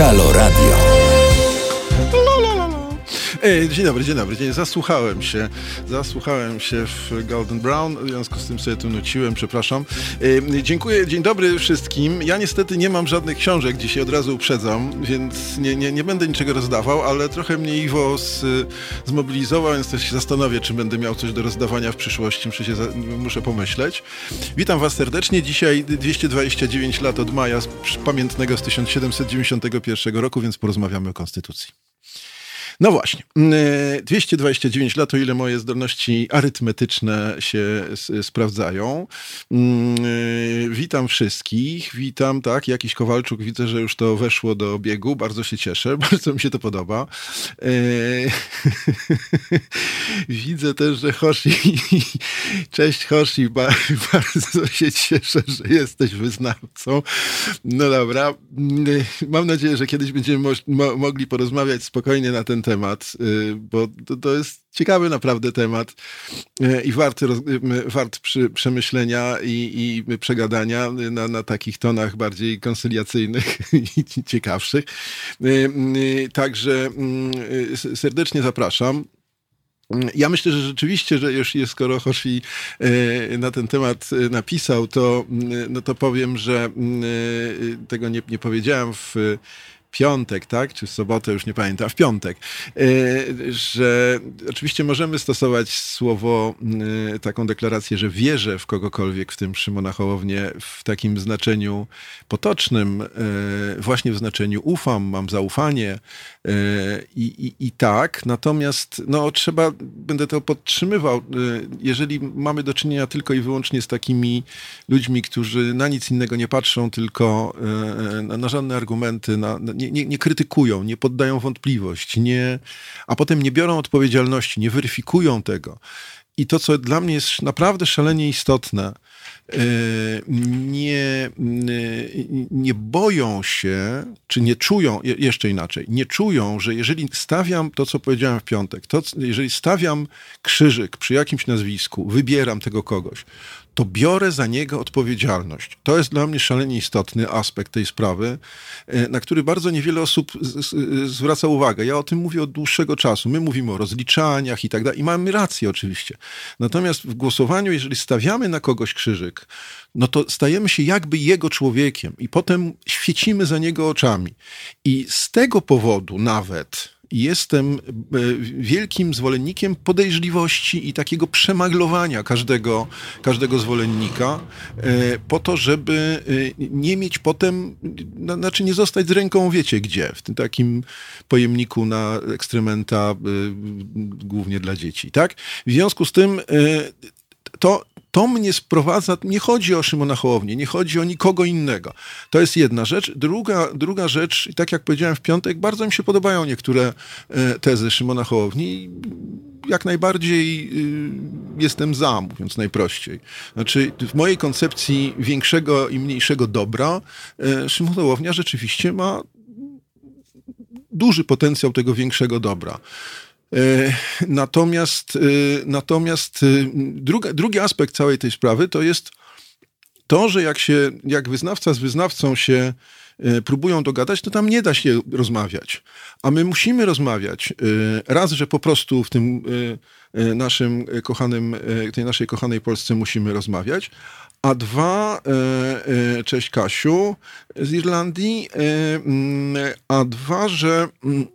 Halo Radio. Dzień dobry, dzień dobry. Dzień. Zasłuchałem się, zasłuchałem się w Golden Brown, w związku z tym sobie tu nuciłem, przepraszam. Dziękuję, dzień dobry wszystkim. Ja niestety nie mam żadnych książek, dzisiaj od razu uprzedzam, więc nie, nie, nie będę niczego rozdawał, ale trochę mnie Iwo z, zmobilizował, więc też się zastanowię, czy będę miał coś do rozdawania w przyszłości, muszę, się, muszę pomyśleć. Witam was serdecznie. Dzisiaj 229 lat od maja pamiętnego z 1791 roku, więc porozmawiamy o Konstytucji. No właśnie, 229 mm, lat, o ile moje zdolności arytmetyczne się sprawdzają. Mm, witam wszystkich, witam, tak, jakiś Kowalczuk, widzę, że już to weszło do biegu, bardzo się cieszę, bardzo mi się to podoba. E, widzę też, że Hoshi, cześć Hoshi, bardzo się cieszę, że jesteś wyznawcą. No dobra, mm, mam nadzieję, że kiedyś będziemy mo mogli porozmawiać spokojnie na ten temat temat, y, bo to, jest ciekawy naprawdę temat y, i warty, y, wart przy, przemyślenia i, i przegadania na, na takich tonach bardziej konsyliacyjnych i ciekawszych. Także mm, serdecznie zapraszam. Ja myślę, że rzeczywiście, że już skoro Hoshi na ten temat napisał, to, no to powiem, że tego nie, nie powiedziałem w piątek, tak, czy w sobotę, już nie pamiętam, w piątek, e, że oczywiście możemy stosować słowo, e, taką deklarację, że wierzę w kogokolwiek, w tym Szymona Hołownię, w takim znaczeniu potocznym, e, właśnie w znaczeniu ufam, mam zaufanie i, i, i tak, natomiast no, trzeba, będę to podtrzymywał, jeżeli mamy do czynienia tylko i wyłącznie z takimi ludźmi, którzy na nic innego nie patrzą, tylko na, na żadne argumenty, na, nie, nie, nie, krytykują, nie poddają wątpliwość, nie, a potem nie biorą odpowiedzialności, nie weryfikują tego. I to, co dla mnie jest naprawdę szalenie istotne, e, nie, nie boją się, czy nie czują, jeszcze inaczej, nie czują, że jeżeli stawiam to, co powiedziałem w piątek, to, jeżeli stawiam krzyżyk przy jakimś nazwisku, wybieram tego kogoś, to biorę za niego odpowiedzialność. To jest dla mnie szalenie istotny aspekt tej sprawy, e, na który bardzo niewiele osób zwraca uwagę. Ja o tym mówię od dłuższego czasu. My mówimy o rozliczaniach i tak dalej i mamy rację oczywiście. Natomiast w głosowaniu, jeżeli stawiamy na kogoś krzyżyk, no to stajemy się jakby jego człowiekiem i potem świecimy za niego oczami. I z tego powodu nawet jestem e, wielkim zwolennikiem podejrzliwości i takiego przemaglowania każdego, każdego zwolennika e, po to, żeby e, nie mieć potem, znaczy nie zostać z ręką wiecie gdzie, w tym takim pojemniku na ekstrementa głównie dla dzieci, tak? W związku z tym to to mnie sprowadza, nie chodzi o Szymona Hołownię, nie chodzi o nikogo innego. To jest jedna rzecz. Druga, druga rzecz, i tak jak powiedziałem w piątek, bardzo mi się podobają niektóre e, tezy Szymona Hołowni. Jak najbardziej y, jestem za, mówiąc najprościej. Znaczy, w mojej koncepcji większego i mniejszego dobra e, Szymon Hołownia rzeczywiście ma duży potencjał tego większego dobra. E, natomiast, e, natomiast e, drugi aspekt całej tej sprawy to jest to, że jak, się, jak wyznawca z wyznawcą się próbują dogadać, to tam nie da się rozmawiać. A my musimy rozmawiać. Raz, że po prostu w tym naszym kochanym, tej naszej kochanej Polsce musimy rozmawiać, a dwa, cześć Kasiu z Irlandii, mm, a dwa, że, mm,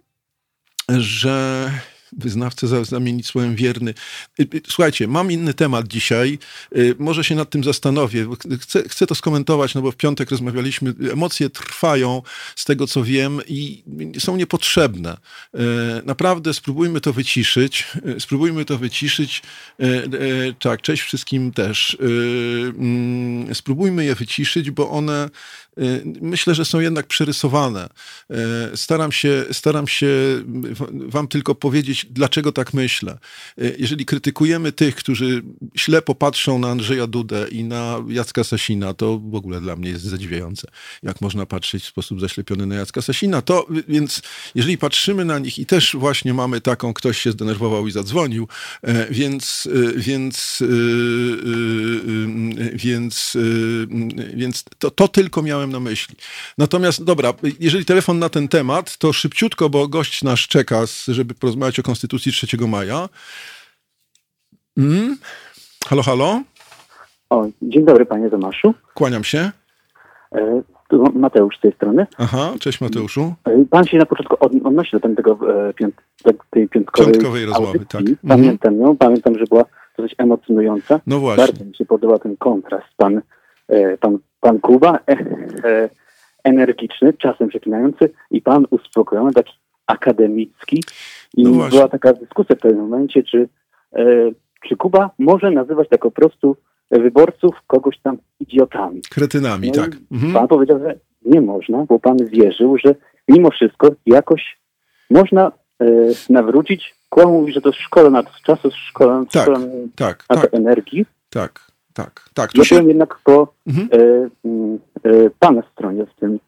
że wyznawcę zamienić słowem wierny. Y, y, słuchajcie, mam inny temat dzisiaj. Y, może się nad tym zastanowię. Chcę, chcę to skomentować, no bo w piątek rozmawialiśmy. Emocje trwają z tego, co wiem i są niepotrzebne. Naprawdę spróbujmy to wyciszyć. Spróbujmy to wyciszyć. Tak, cześć wszystkim też. Mm, spróbujmy je wyciszyć, bo one myślę, że są jednak przerysowane. Y, staram się, staram się wam tylko powiedzieć, powiedzieć, dlaczego tak myślę. Jeżeli krytykujemy tych, którzy ślepo patrzą na Andrzeja Dudę i na Jacka Sasina, to w ogóle dla mnie jest zadziwiające, jak można patrzeć w sposób zaślepiony na Jacka Sasina. To więc, jeżeli patrzymy na nich i też właśnie mamy taką, ktoś się zdenerwował i zadzwonił, więc, więc, więc, więc to, to tylko miałem na myśli. Natomiast, dobra, jeżeli telefon na ten temat, to szybciutko, bo gość nasz czeka, żeby porozmawiać o Konstytucji 3 maja. Mm. Halo, halo? O, dzień dobry, panie Tomaszu. Kłaniam się. E, Mateusz z tej strony. Aha, cześć Mateuszu. E, pan się na początku odnosi do tego e, piąt, tej piątkowej, piątkowej rozmowy, tak. Mhm. Pamiętam mhm. ją, pamiętam, że była dosyć emocjonująca. No właśnie. Bardzo mi się podoba ten kontrast. Pan, pan, pan Kuba, energiczny, czasem przeklinający i pan uspokojony, taki akademicki. I no była taka dyskusja w pewnym momencie, czy, e, czy Kuba może nazywać tak po prostu wyborców kogoś tam idiotami. Kretynami, no tak. Mhm. Pan powiedział, że nie można, bo pan wierzył, że mimo wszystko jakoś można e, nawrócić. Kłam mówi, że to szkoła nad czasu, tak, szkoła tak, nad tak, energii. Tak, tak, tak. Ja się... byłem jednak po mhm. e, e, pana stronie w tym,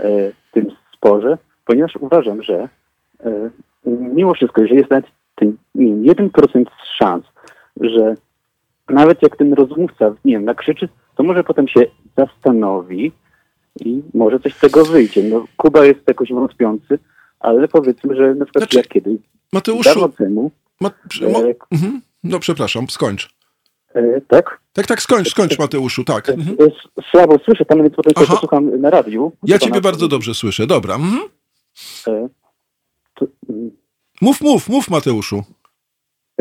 e, tym sporze, ponieważ uważam, że e, mimo wszystko, jeżeli jest nawet ten 1% szans, że nawet jak ten rozmówca, nie wiem, nakrzyczy, to może potem się zastanowi i może coś z tego wyjdzie. No, Kuba jest jakoś wątpiący, ale powiedzmy, że na przykład znaczy, ja kiedyś, Mateuszu, dawno temu... Ma, mo, e, mhm. No przepraszam, skończ. E, tak? Tak, tak, skończ, skończ Mateuszu, tak. E, mhm. Słabo słyszę pan, więc potem Aha. posłucham na radiu. Ja ciebie bardzo dobrze słyszę, dobra. Mhm. E, to, mm. mów, mów, mów Mateuszu.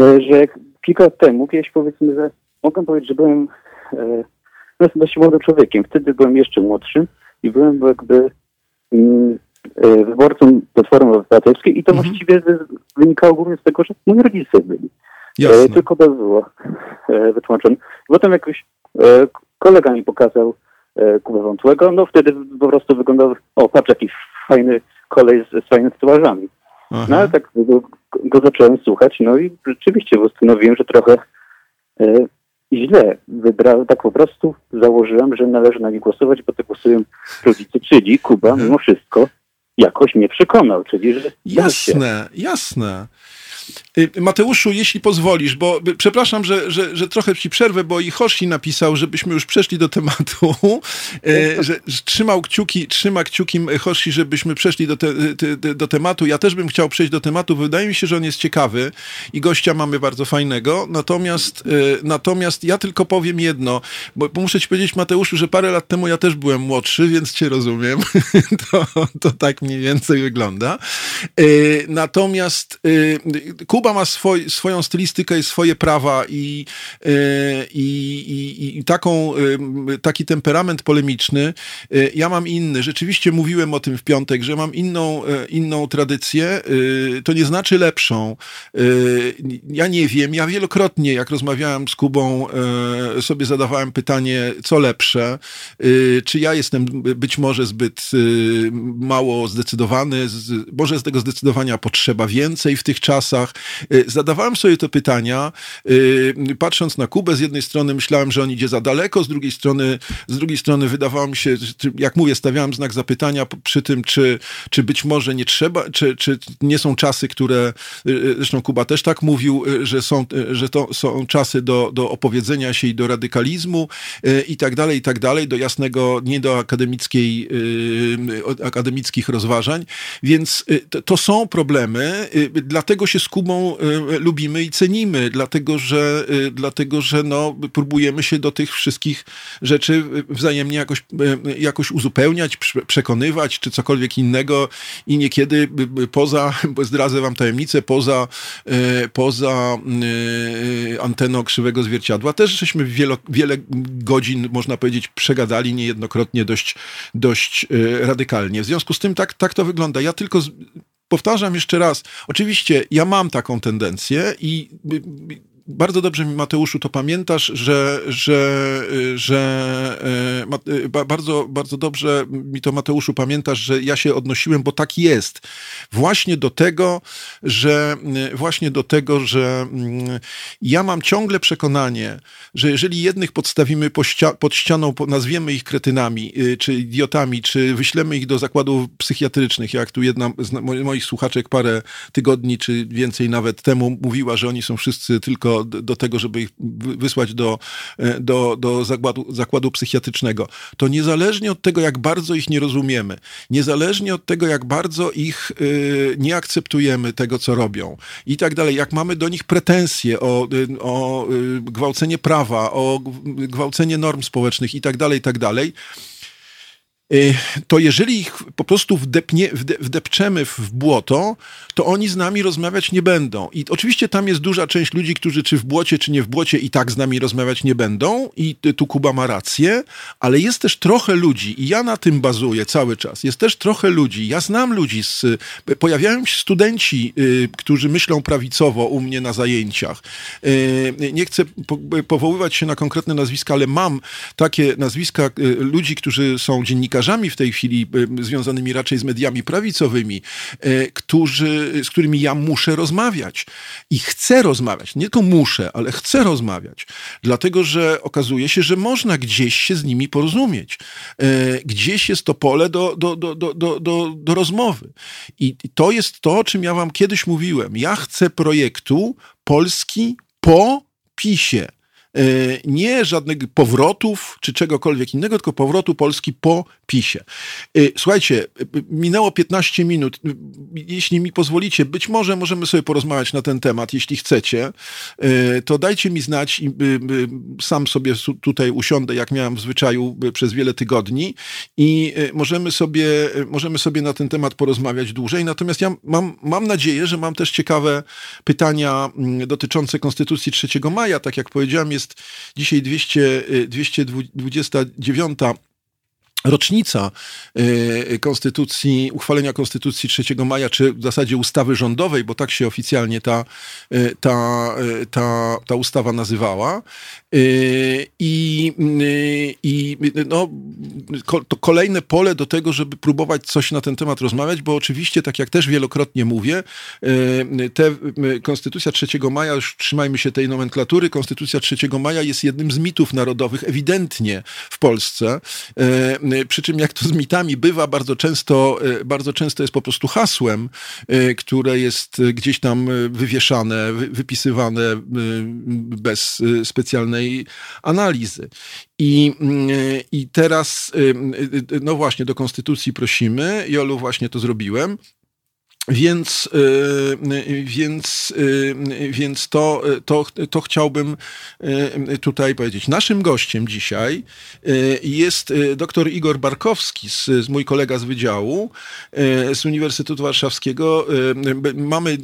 E, że kilka lat temu, kiedyś powiedzmy, że mogę powiedzieć, że byłem e, dość młodym człowiekiem. Wtedy byłem jeszcze młodszym i byłem jakby mm, e, wyborcą Platformy Obywatelskiej i to mhm. właściwie wynikało głównie z tego, że moi rodzice byli. Jasne. tylko to było wytłumaczone. Potem jakoś kolega mi pokazał Kubę Wątłego, no wtedy po prostu wyglądał, o patrz jaki fajny kolej z, z fajnymi tatuażami. No ale tak go, go, zacząłem słuchać, no i rzeczywiście postanowiłem, że trochę e, źle wybrałem, tak po prostu założyłem, że należy na nie głosować, bo to głosują rodzice, czyli Kuba mimo wszystko jakoś mnie przekonał, czyli że... Jasne, jasne. Y, Mateuszu, jeśli pozwolisz, bo y, przepraszam, że, że, że trochę ci przerwę, bo i Hoshi napisał, żebyśmy już przeszli do tematu, y, że, że trzymał kciuki, trzyma kciuki Hoshi, żebyśmy przeszli do, te, do tematu. Ja też bym chciał przejść do tematu, wydaje mi się, że on jest ciekawy i gościa mamy bardzo fajnego, natomiast, natomiast ja tylko powiem jedno, bo, bo muszę ci powiedzieć Mateuszu, że parę lat temu ja też byłem młodszy, więc cię rozumiem. to, to tak mniej więcej wygląda. Natomiast Kuba ma swoj, swoją stylistykę i swoje prawa i, e, i, i, i taką, e, taki temperament polemiczny. E, ja mam inny. Rzeczywiście mówiłem o tym w piątek, że mam inną, inną tradycję. To nie znaczy lepszą. Ja nie wiem. Ja wielokrotnie, jak rozmawiałem z Kubą, sobie zadawałem pytanie, co lepsze. Czy ja jestem być może zbyt mało zdecydowany, może z tego zdecydowania potrzeba więcej w tych czasach, Y, zadawałem sobie te pytania, y, patrząc na Kubę, z jednej strony myślałem, że on idzie za daleko, z drugiej strony, z drugiej strony wydawało mi się, jak mówię, stawiałem znak zapytania przy tym, czy, czy być może nie trzeba, czy, czy nie są czasy, które, y, zresztą Kuba też tak mówił, że są, że to są czasy do, do opowiedzenia się i do radykalizmu i tak dalej, i tak dalej, do jasnego, nie do akademickiej, akademickich rozważań, więc to, to są problemy, dlatego się skupiam Kubą y, lubimy i cenimy, dlatego że, y, dlatego, że no, próbujemy się do tych wszystkich rzeczy wzajemnie jakoś, y, jakoś uzupełniać, przekonywać, czy cokolwiek innego i niekiedy poza, zdradzę wam tajemnicę, poza, poza anteną krzywego zwierciadła też żeśmy wiele, wiele godzin, można powiedzieć, przegadali niejednokrotnie dość, dość radykalnie. W związku z tym tak, tak to wygląda. Ja tylko powtarzam jeszcze raz, oczywiście ja mam taką tendencję i bardzo dobrze mi, Mateuszu, to pamiętasz, że, że, że bardzo, bardzo dobrze mi to, Mateuszu, pamiętasz, że ja się odnosiłem, bo tak jest. Właśnie do tego, że właśnie do tego, że mm, ja mam ciągle przekonanie, że jeżeli jednych podstawimy pod ścianą, nazwiemy ich kretynami, y, czy idiotami, czy wyślemy ich do zakładów psychiatrycznych, jak tu jedna z moich słuchaczek parę tygodni, czy więcej nawet temu mówiła, że oni są wszyscy tylko do tego, żeby ich wysłać do, e, do, do zakładu, zakładu psychiatrycznego, to niezależnie od tego, jak bardzo ich nie rozumiemy, niezależnie od tego, jak bardzo ich y, nie akceptujemy tego, co robią i tak dalej, jak mamy do nich pretensje o, y, o gwałcenie prawa, o gwałcenie norm społecznych i tak dalej, i tak dalej, to jeżeli ich po prostu wdepnie, wdepczemy w błoto, to oni z nami rozmawiać nie będą. I oczywiście tam jest duża część ludzi, którzy czy w błocie, czy nie w błocie i tak z nami rozmawiać nie będą i tu Kuba ma rację, ale jest też trochę ludzi i ja na tym bazuję cały czas. Jest też trochę ludzi, ja znam ludzi, z, pojawiają się studenci, y, którzy myślą prawicowo u mnie na zajęciach. Y, nie chcę powoływać się na konkretne nazwiska, ale mam takie nazwiska ludzi, którzy są dziennikarzami, dziennikarzami w tej chwili, e, związanymi raczej z mediami prawicowymi, e, którzy, z którymi ja muszę rozmawiać. I chcę rozmawiać. Nie tylko muszę, ale chcę rozmawiać. Dlatego, że okazuje się, że można gdzieś się z nimi porozumieć. E, gdzieś jest to pole do, do, do, do, do, do rozmowy. I to jest to, o czym ja wam kiedyś mówiłem. Ja chcę projektu Polski po PiSie. E, nie żadnych powrotów czy czegokolwiek innego, tylko powrotu Polski po PiSie. E, słuchajcie, minęło 15 minut. Jeśli mi pozwolicie, być może możemy sobie porozmawiać na ten temat, jeśli chcecie, e, to dajcie mi znać i sam sobie tutaj usiądę, jak miałem w zwyczaju przez wiele tygodni i możemy sobie, możemy sobie na ten temat porozmawiać dłużej. Natomiast ja mam, mam nadzieję, że mam też ciekawe pytania dotyczące Konstytucji 3 maja. Tak jak powiedziałem, jest dzisiaj 200, 229 rocznica y, konstytucji, uchwalenia Konstytucji 3 maja, czy w zasadzie ustawy rządowej, bo tak się oficjalnie ta, y, ta, y, ta, ta ustawa nazywała. I, i no, to kolejne pole do tego, żeby próbować coś na ten temat rozmawiać, bo oczywiście, tak jak też wielokrotnie mówię, te, Konstytucja 3 maja, już trzymajmy się tej nomenklatury, Konstytucja 3 maja jest jednym z mitów narodowych, ewidentnie w Polsce przy czym jak to z mitami bywa, bardzo często, y, bardzo często jest po prostu hasłem, y, które jest gdzieś tam wywieszane, wypisywane bez specjalnej analizy. I, I teraz, no właśnie, do konstytucji prosimy. Jolu, właśnie to zrobiłem. Więc, y, więc, y, więc to, to, to chciałbym y, tutaj powiedzieć. Naszym gościem dzisiaj jest dr Igor Barkowski, z, z mój kolega z wydziału z Uniwersytetu Warszawskiego. Mamy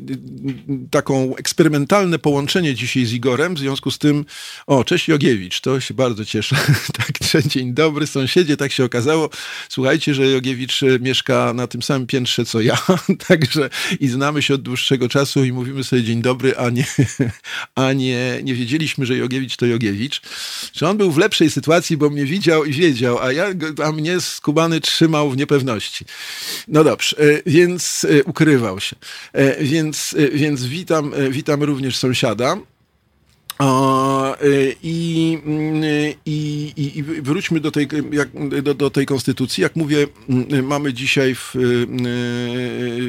taką eksperymentalne połączenie dzisiaj z Igorem, w związku z tym, o, cześć Jogiewicz, to się bardzo cieszę. tak, dzień dobry sąsiedzie, tak się okazało. Słuchajcie, że Jogiewicz mieszka na tym samym piętrze co ja, także że i znamy się od dłuższego czasu i mówimy sobie dzień dobry, a nie, a nie, nie wiedzieliśmy, że Jogiewicz to Jogiewicz. Że on był w lepszej sytuacji, bo mnie widział i wiedział, a, ja, a mnie skubany trzymał w niepewności. No dobrze, e, więc e, ukrywał się. E, więc, więc witam, witam również sąsiada. Y, I, y, i, i, wróćmy do tej, jak, do, do, tej konstytucji. Jak mówię, y, mamy dzisiaj, w,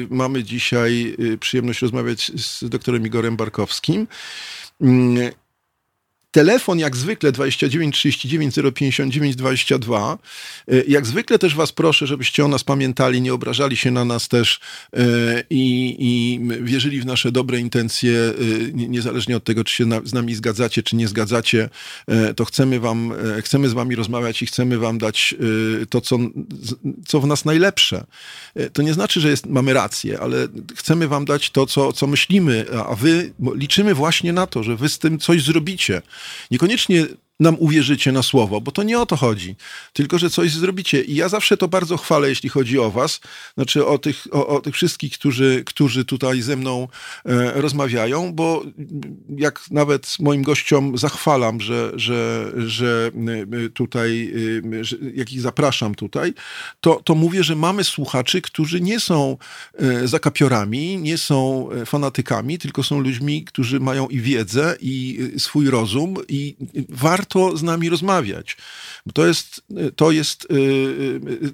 mamy dzisiaj przyjemność rozmawiać z doktorem Igorem Barkowskim. Telefon jak zwykle 29 39 059 22. Jak zwykle też was proszę, żebyście o nas pamiętali, nie obrażali się na nas też e, i, i wierzyli w nasze dobre intencje, e, niezależnie od tego, czy się z nami zgadzacie, czy nie zgadzacie, e, to chcemy wam, chcemy z wami rozmawiać i chcemy wam dać to, co, co w nas najlepsze. To nie znaczy, że jest, mamy rację, ale chcemy wam dać to, co, co myślimy, a wy liczymy właśnie na to, że wy z tym coś zrobicie. Niekoniecznie nam uwierzycie na słowo, bo to nie o to chodzi, tylko że coś zrobicie. I ja zawsze to bardzo chwalę, jeśli chodzi o was, znaczy o tych, o, o tych wszystkich, którzy, którzy tutaj ze mną e, rozmawiają, bo jak nawet moim gościom zachwalam, że, że, że e, tutaj, e, że, jak ich zapraszam tutaj, to, to mówię, że mamy słuchaczy, którzy nie są e, zakapiorami, nie są fanatykami, tylko są ludźmi, którzy mają i wiedzę, i swój rozum, i warto warto z nami rozmawiać, bo to jest, to jest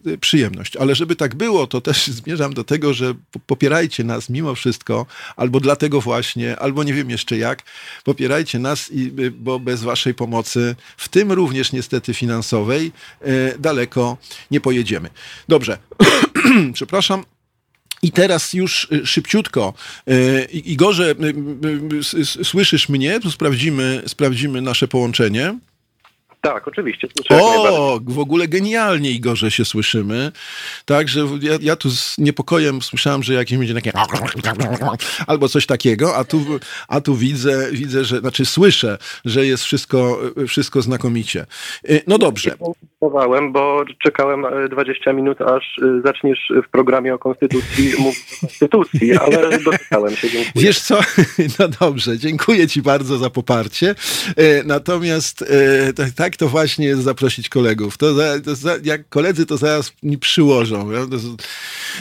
yy, przyjemność. Ale żeby tak było, to też zmierzam do tego, że popierajcie nas mimo wszystko, albo dlatego właśnie, albo nie wiem jeszcze jak, popierajcie nas, y, bo bez waszej pomocy, w tym również niestety finansowej, daleko nie pojedziemy. Dobrze, przepraszam. I teraz już y, szybciutko. Igorze, słyszysz mnie? Tu sprawdzimy, sprawdzimy nasze połączenie. Tak, oczywiście. o, w ogóle genialnie Igorze się słyszymy. Także ja, ja, tu z niepokojem słyszałem, że jakieś będzie takie albo coś takiego, a tu, a tu widzę, widzę, że, znaczy słyszę, że jest wszystko, wszystko znakomicie. Y, no dobrze. Próbowałem, bo czekałem 20 e, minut, aż e, zaczniesz w programie o konstytucji mówić o konstytucji, ale doczekałem się, dziękuję. Wiesz co, no dobrze, dziękuję ci bardzo za poparcie. E, natomiast tak to właśnie jest zaprosić kolegów. To, za, to za, jak koledzy to zaraz mi przyłożą.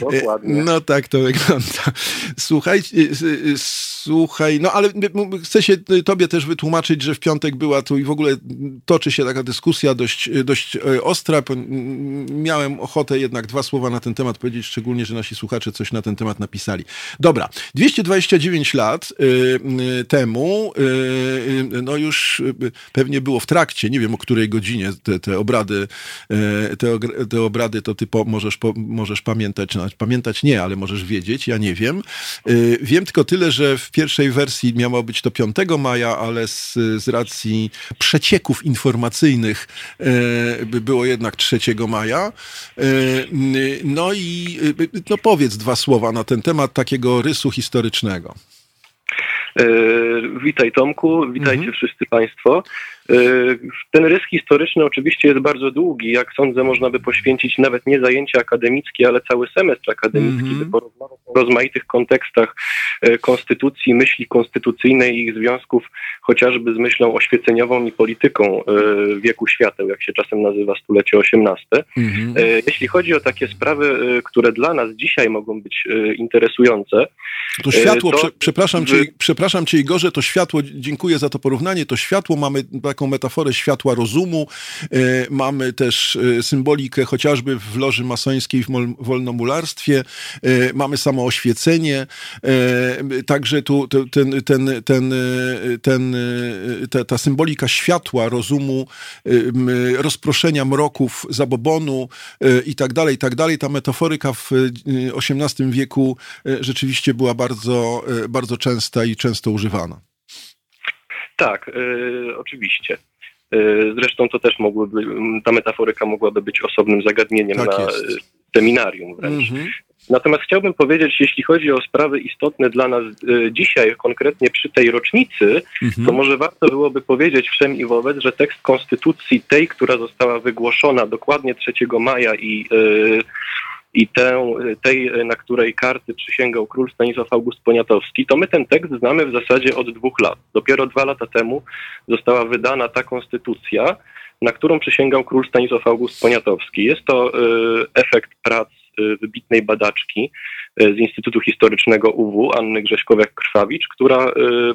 Dokładnie. No tak to wygląda. Słuchaj, słuchaj, no ale chcę się tobie też wytłumaczyć, że w piątek była tu i w ogóle toczy się taka dyskusja dość, dość ostra. Miałem ochotę jednak dwa słowa na ten temat powiedzieć, szczególnie, że nasi słuchacze coś na ten temat napisali. Dobra, 229 lat y, temu, y, no już pewnie było w trakcie, nie wiem o której godzinie te, te obrady, te, te obrady to ty po, możesz, po, możesz pamiętać, no, pamiętać nie, ale możesz wiedzieć, ja nie wiem. Wiem tylko tyle, że w pierwszej wersji miało być to 5 maja, ale z, z racji przecieków informacyjnych e, było jednak 3 maja. No i no powiedz dwa słowa na ten temat takiego rysu historycznego. Witaj Tomku, witajcie mhm. wszyscy Państwo. E, ten rys historyczny oczywiście jest bardzo długi. Jak sądzę, można by poświęcić nawet nie zajęcia akademickie, ale cały semestr akademicki, mm -hmm. by porozmawiać o rozmaitych kontekstach e, konstytucji, myśli konstytucyjnej i ich związków chociażby z myślą oświeceniową i polityką e, wieku świateł, jak się czasem nazywa stulecie XVIII. Mm -hmm. Jeśli chodzi o takie sprawy, które dla nas dzisiaj mogą być interesujące. To światło, to, prze, przepraszam, cię, przepraszam cię Igorze, to światło, dziękuję za to porównanie, to światło mamy taką metaforę światła rozumu. E, mamy też e, symbolikę chociażby w loży masońskiej w wolnomularstwie. E, mamy samo oświecenie. Także tu ten, ten, ten, ten, ta, ta symbolika światła, rozumu, rozproszenia mroków, zabobonu i tak dalej, i tak dalej. Ta metaforyka w XVIII wieku rzeczywiście była bardzo, bardzo częsta i często używana. Tak, y, oczywiście. Y, zresztą to też mogłyby, ta metaforyka mogłaby być osobnym zagadnieniem tak na jest. seminarium wręcz. Mhm. Natomiast chciałbym powiedzieć, jeśli chodzi o sprawy istotne dla nas y, dzisiaj, konkretnie przy tej rocznicy, mhm. to może warto byłoby powiedzieć wszem i wobec, że tekst konstytucji tej, która została wygłoszona dokładnie 3 maja i i tę, tej, na której karty przysięgał król Stanisław August Poniatowski, to my ten tekst znamy w zasadzie od dwóch lat. Dopiero dwa lata temu została wydana ta konstytucja, na którą przysięgał król Stanisław August Poniatowski. Jest to y, efekt prac wybitnej badaczki y, z Instytutu Historycznego UW, Anny Grześkowiak-Krwawicz, która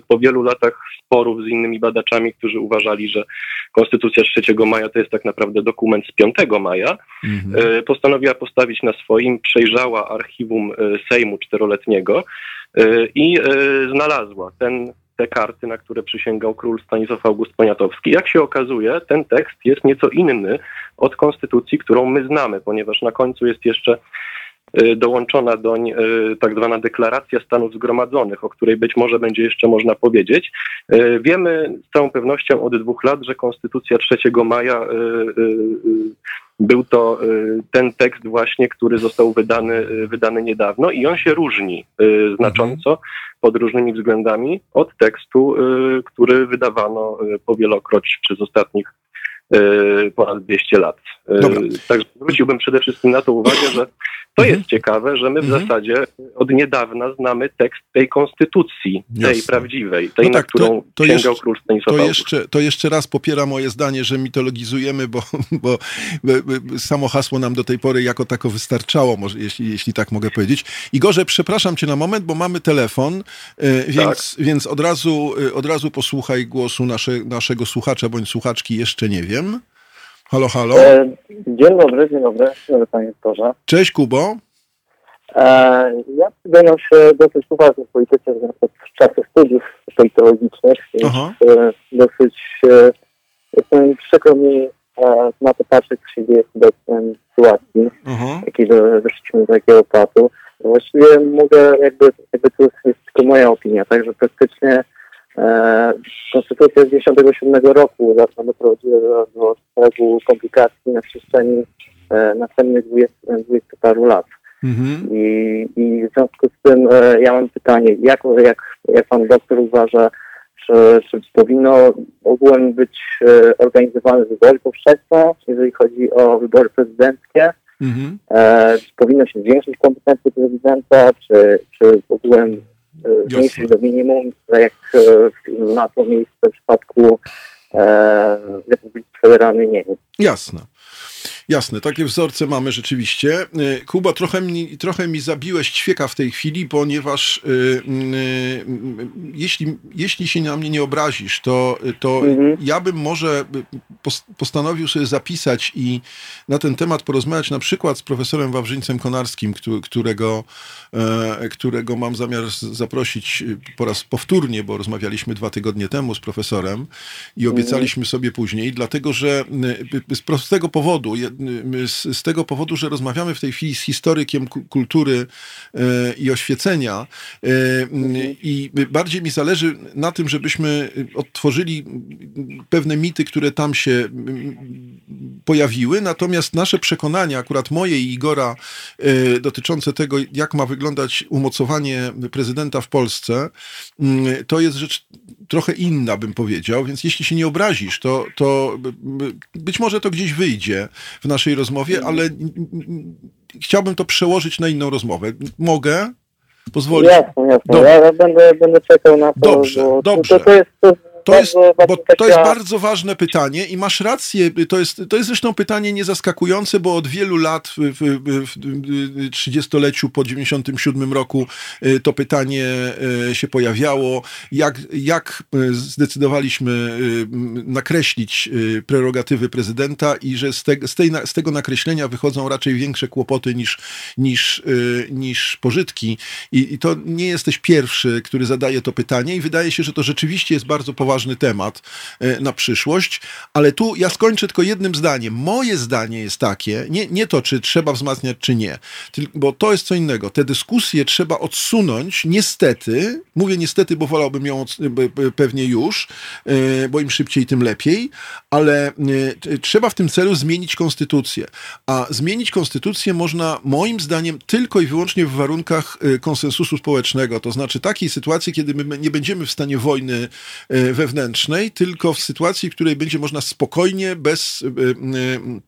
po wielu latach sporów z innymi badaczami, którzy uważali, że Konstytucja 3 maja to jest tak naprawdę dokument z 5 maja, mhm. postanowiła postawić na swoim, przejrzała archiwum Sejmu czteroletniego i znalazła ten te karty, na które przysięgał król Stanisław August Poniatowski. Jak się okazuje, ten tekst jest nieco inny od konstytucji, którą my znamy, ponieważ na końcu jest jeszcze dołączona doń y, tak zwana deklaracja Stanów Zgromadzonych, o której być może będzie jeszcze można powiedzieć. Y, wiemy z całą pewnością od dwóch lat, że Konstytucja 3 maja Był to ten tekst właśnie, który został wydany, wydany niedawno i on się różni znacząco mhm. pod różnymi względami od tekstu, który wydawano powielokroć przez ostatnich ponad 200 lat. Dobra. Także zwróciłbym przede wszystkim na to uwagę, że to mhm. jest ciekawe, że my w mhm. zasadzie od niedawna znamy tekst tej konstytucji, tej Jasne. prawdziwej, tej, no tak, na którą to, to sięgał jeszcze, król Stanisław to jeszcze, to jeszcze raz popiera moje zdanie, że mitologizujemy, bo, bo, bo, samo hasło nam do tej pory jako tako wystarczało, może, jeśli, jeśli tak mogę powiedzieć. Igorze, przepraszam cię na moment, bo mamy telefon, e, więc, tak. więc od, razu, e, od razu posłuchaj głosu nasze, naszego słuchacza bądź słuchaczki, jeszcze nie wiem. Halo, halo. E, dzień dobry, dzień dobry, panie doktorze. Cześć Kubo. E, ja zajmuję się dosyć poważnie w polityce w czasie studiów politologicznych, więc e, dosyć e, jestem przykro mi e, na to patrzeć, co się dzieje w obecnej sytuacji, uh-huh. jakiej doszliśmy do takiego patu. Właściwie mogę, jakby, jakby to jest tylko moja opinia, także praktycznie konstytucja z 1997 roku doprowadziła do, do szeregu komplikacji na przestrzeni e, następnych 20, 20 paru lat. Mhm. I, I w związku z tym e, ja mam pytanie, jak, jak, jak pan doktor uważa, czy, czy powinno ogółem być e, organizowane wybory powszechne, jeżeli chodzi o wybory prezydenckie? Mhm. E, czy powinno się zwiększyć kompetencje prezydenta, czy, czy ogółem zmniejszyć do minimum, jak ma to miejsce w przypadku e, Republiki Federalnej Niemiec. Jasne. Jasne, takie wzorce mamy rzeczywiście. E, Kuba, trochę mi, trochę mi zabiłeś ćwieka w tej chwili, ponieważ y, y, jeśli, jeśli się na mnie nie obrazisz, to, to mhm. ja bym może postanowił sobie zapisać i na ten temat porozmawiać na przykład z profesorem Wawrzyńcem Konarskim, którego, którego mam zamiar zaprosić po raz powtórnie, bo rozmawialiśmy dwa tygodnie temu z profesorem i mhm. obiecaliśmy sobie później, dlatego że z prostego powodu, z, z, tego powodu, że rozmawiamy w tej chwili z historykiem kultury e, i oświecenia e, i bardziej mi zależy na tym, żebyśmy odtworzyli pewne mity, które tam się pojawiły, natomiast nasze przekonania, akurat moje i Igora, e, dotyczące tego, jak ma wyglądać umocowanie prezydenta w Polsce, to jest rzecz trochę inna, bym powiedział, więc jeśli się nie obrazisz, to, to być może to gdzieś wyjdzie w naszej rozmowie, ale chciałbym to przełożyć na inną rozmowę. Mogę? Pozwolić? Jasne, jasne. Dobrze. Ja będę, będę czekał na to. Dobrze, dobrze. To, to jest, to to jest, bo to jest bardzo ważne pytanie i masz rację, to jest, to jest zresztą pytanie niezaskakujące, bo od wielu lat w, w, w 30-leciu po 97 roku y, to pytanie y, się pojawiało, jak, jak y, zdecydowaliśmy nakreślić prerogatywy prezydenta i że z, te, z, tej, z tego nakreślenia wychodzą raczej większe kłopoty niż, niż, niż pożytki. I, i to nie jesteś pierwszy, który zadaje to pytanie i wydaje się, że to rzeczywiście jest bardzo poważne ważny temat e, na przyszłość, ale tu ja skończę tylko jednym zdaniem. Moje zdanie jest takie, nie, nie to, czy trzeba wzmacniać, czy nie, bo to jest co innego. Te dyskusje trzeba odsunąć, niestety, mówię niestety, bo wolałbym ją pewnie już, e, bo im szybciej, tym lepiej, ale e, trzeba w tym celu zmienić konstytucję. A zmienić konstytucję można, moim zdaniem, tylko i wyłącznie w warunkach konsensusu społecznego, to znaczy takiej sytuacji, kiedy my nie będziemy w stanie wojny we wewnętrznej, tylko w sytuacji, w której będzie można spokojnie, bez y, y,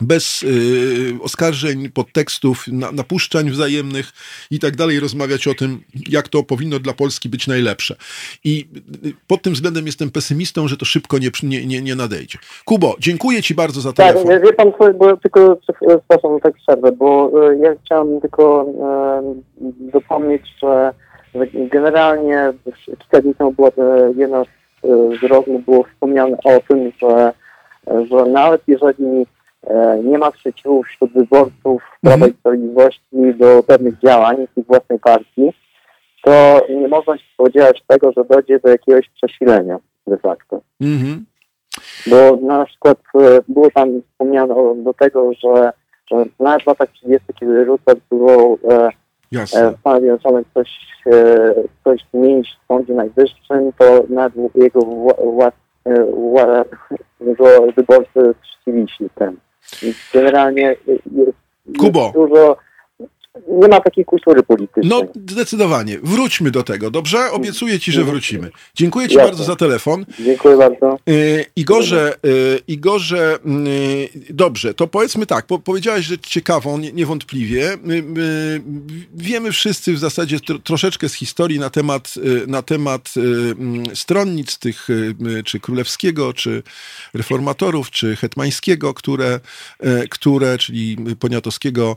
bez y, oskarżeń, podtekstów, na, napuszczań wzajemnych i tak dalej, rozmawiać o tym, jak to powinno dla Polski być najlepsze. I y, pod tym względem jestem pesymistą, że to szybko nie, nie, nie, nie nadejdzie. Kubo, dziękuję Ci bardzo za telefon. Tak, wie Pan, bo tylko, przepraszam, tak przerwę, bo ja chciałem tylko e, dopomnieć, że generalnie cztery dni temu była jedna z z rozmów było wspomniane o tym, że, że nawet jeżeli e, nie ma sprzeciwu wśród wyborców Prawa mm -hmm. i Sprawiedliwości do pewnych działań ich własnej partii, to nie można się spodziewać tego, że dojdzie do jakiegoś przesilenia de facto. Mm -hmm. Bo na przykład było tam wspomniane do tego, że, że nawet w latach 30., kiedy Roosevelt próbował e, Jasne. Stanach Zjednoczonych coś, e, coś zmienić w Sądzie Najwyższym, to nawet jego wła, wła, e, wyborcy czcili się tym. Generalnie jest, Kubo. dużo nie ma takiej kultury politycznej. No, zdecydowanie. Wróćmy do tego, dobrze? Obiecuję ci, że wrócimy. Dziękuję ci Jasne. bardzo za telefon. Dziękuję bardzo. Y, Igorze, y, Igorze, y, dobrze, to powiedzmy tak, po, powiedziałeś rzecz ciekawą, nie, niewątpliwie. Wiemy wszyscy w zasadzie tro, troszeczkę z historii na temat, na temat stronnic tych, czy królewskiego, czy reformatorów, czy hetmańskiego, które, które czyli poniatowskiego,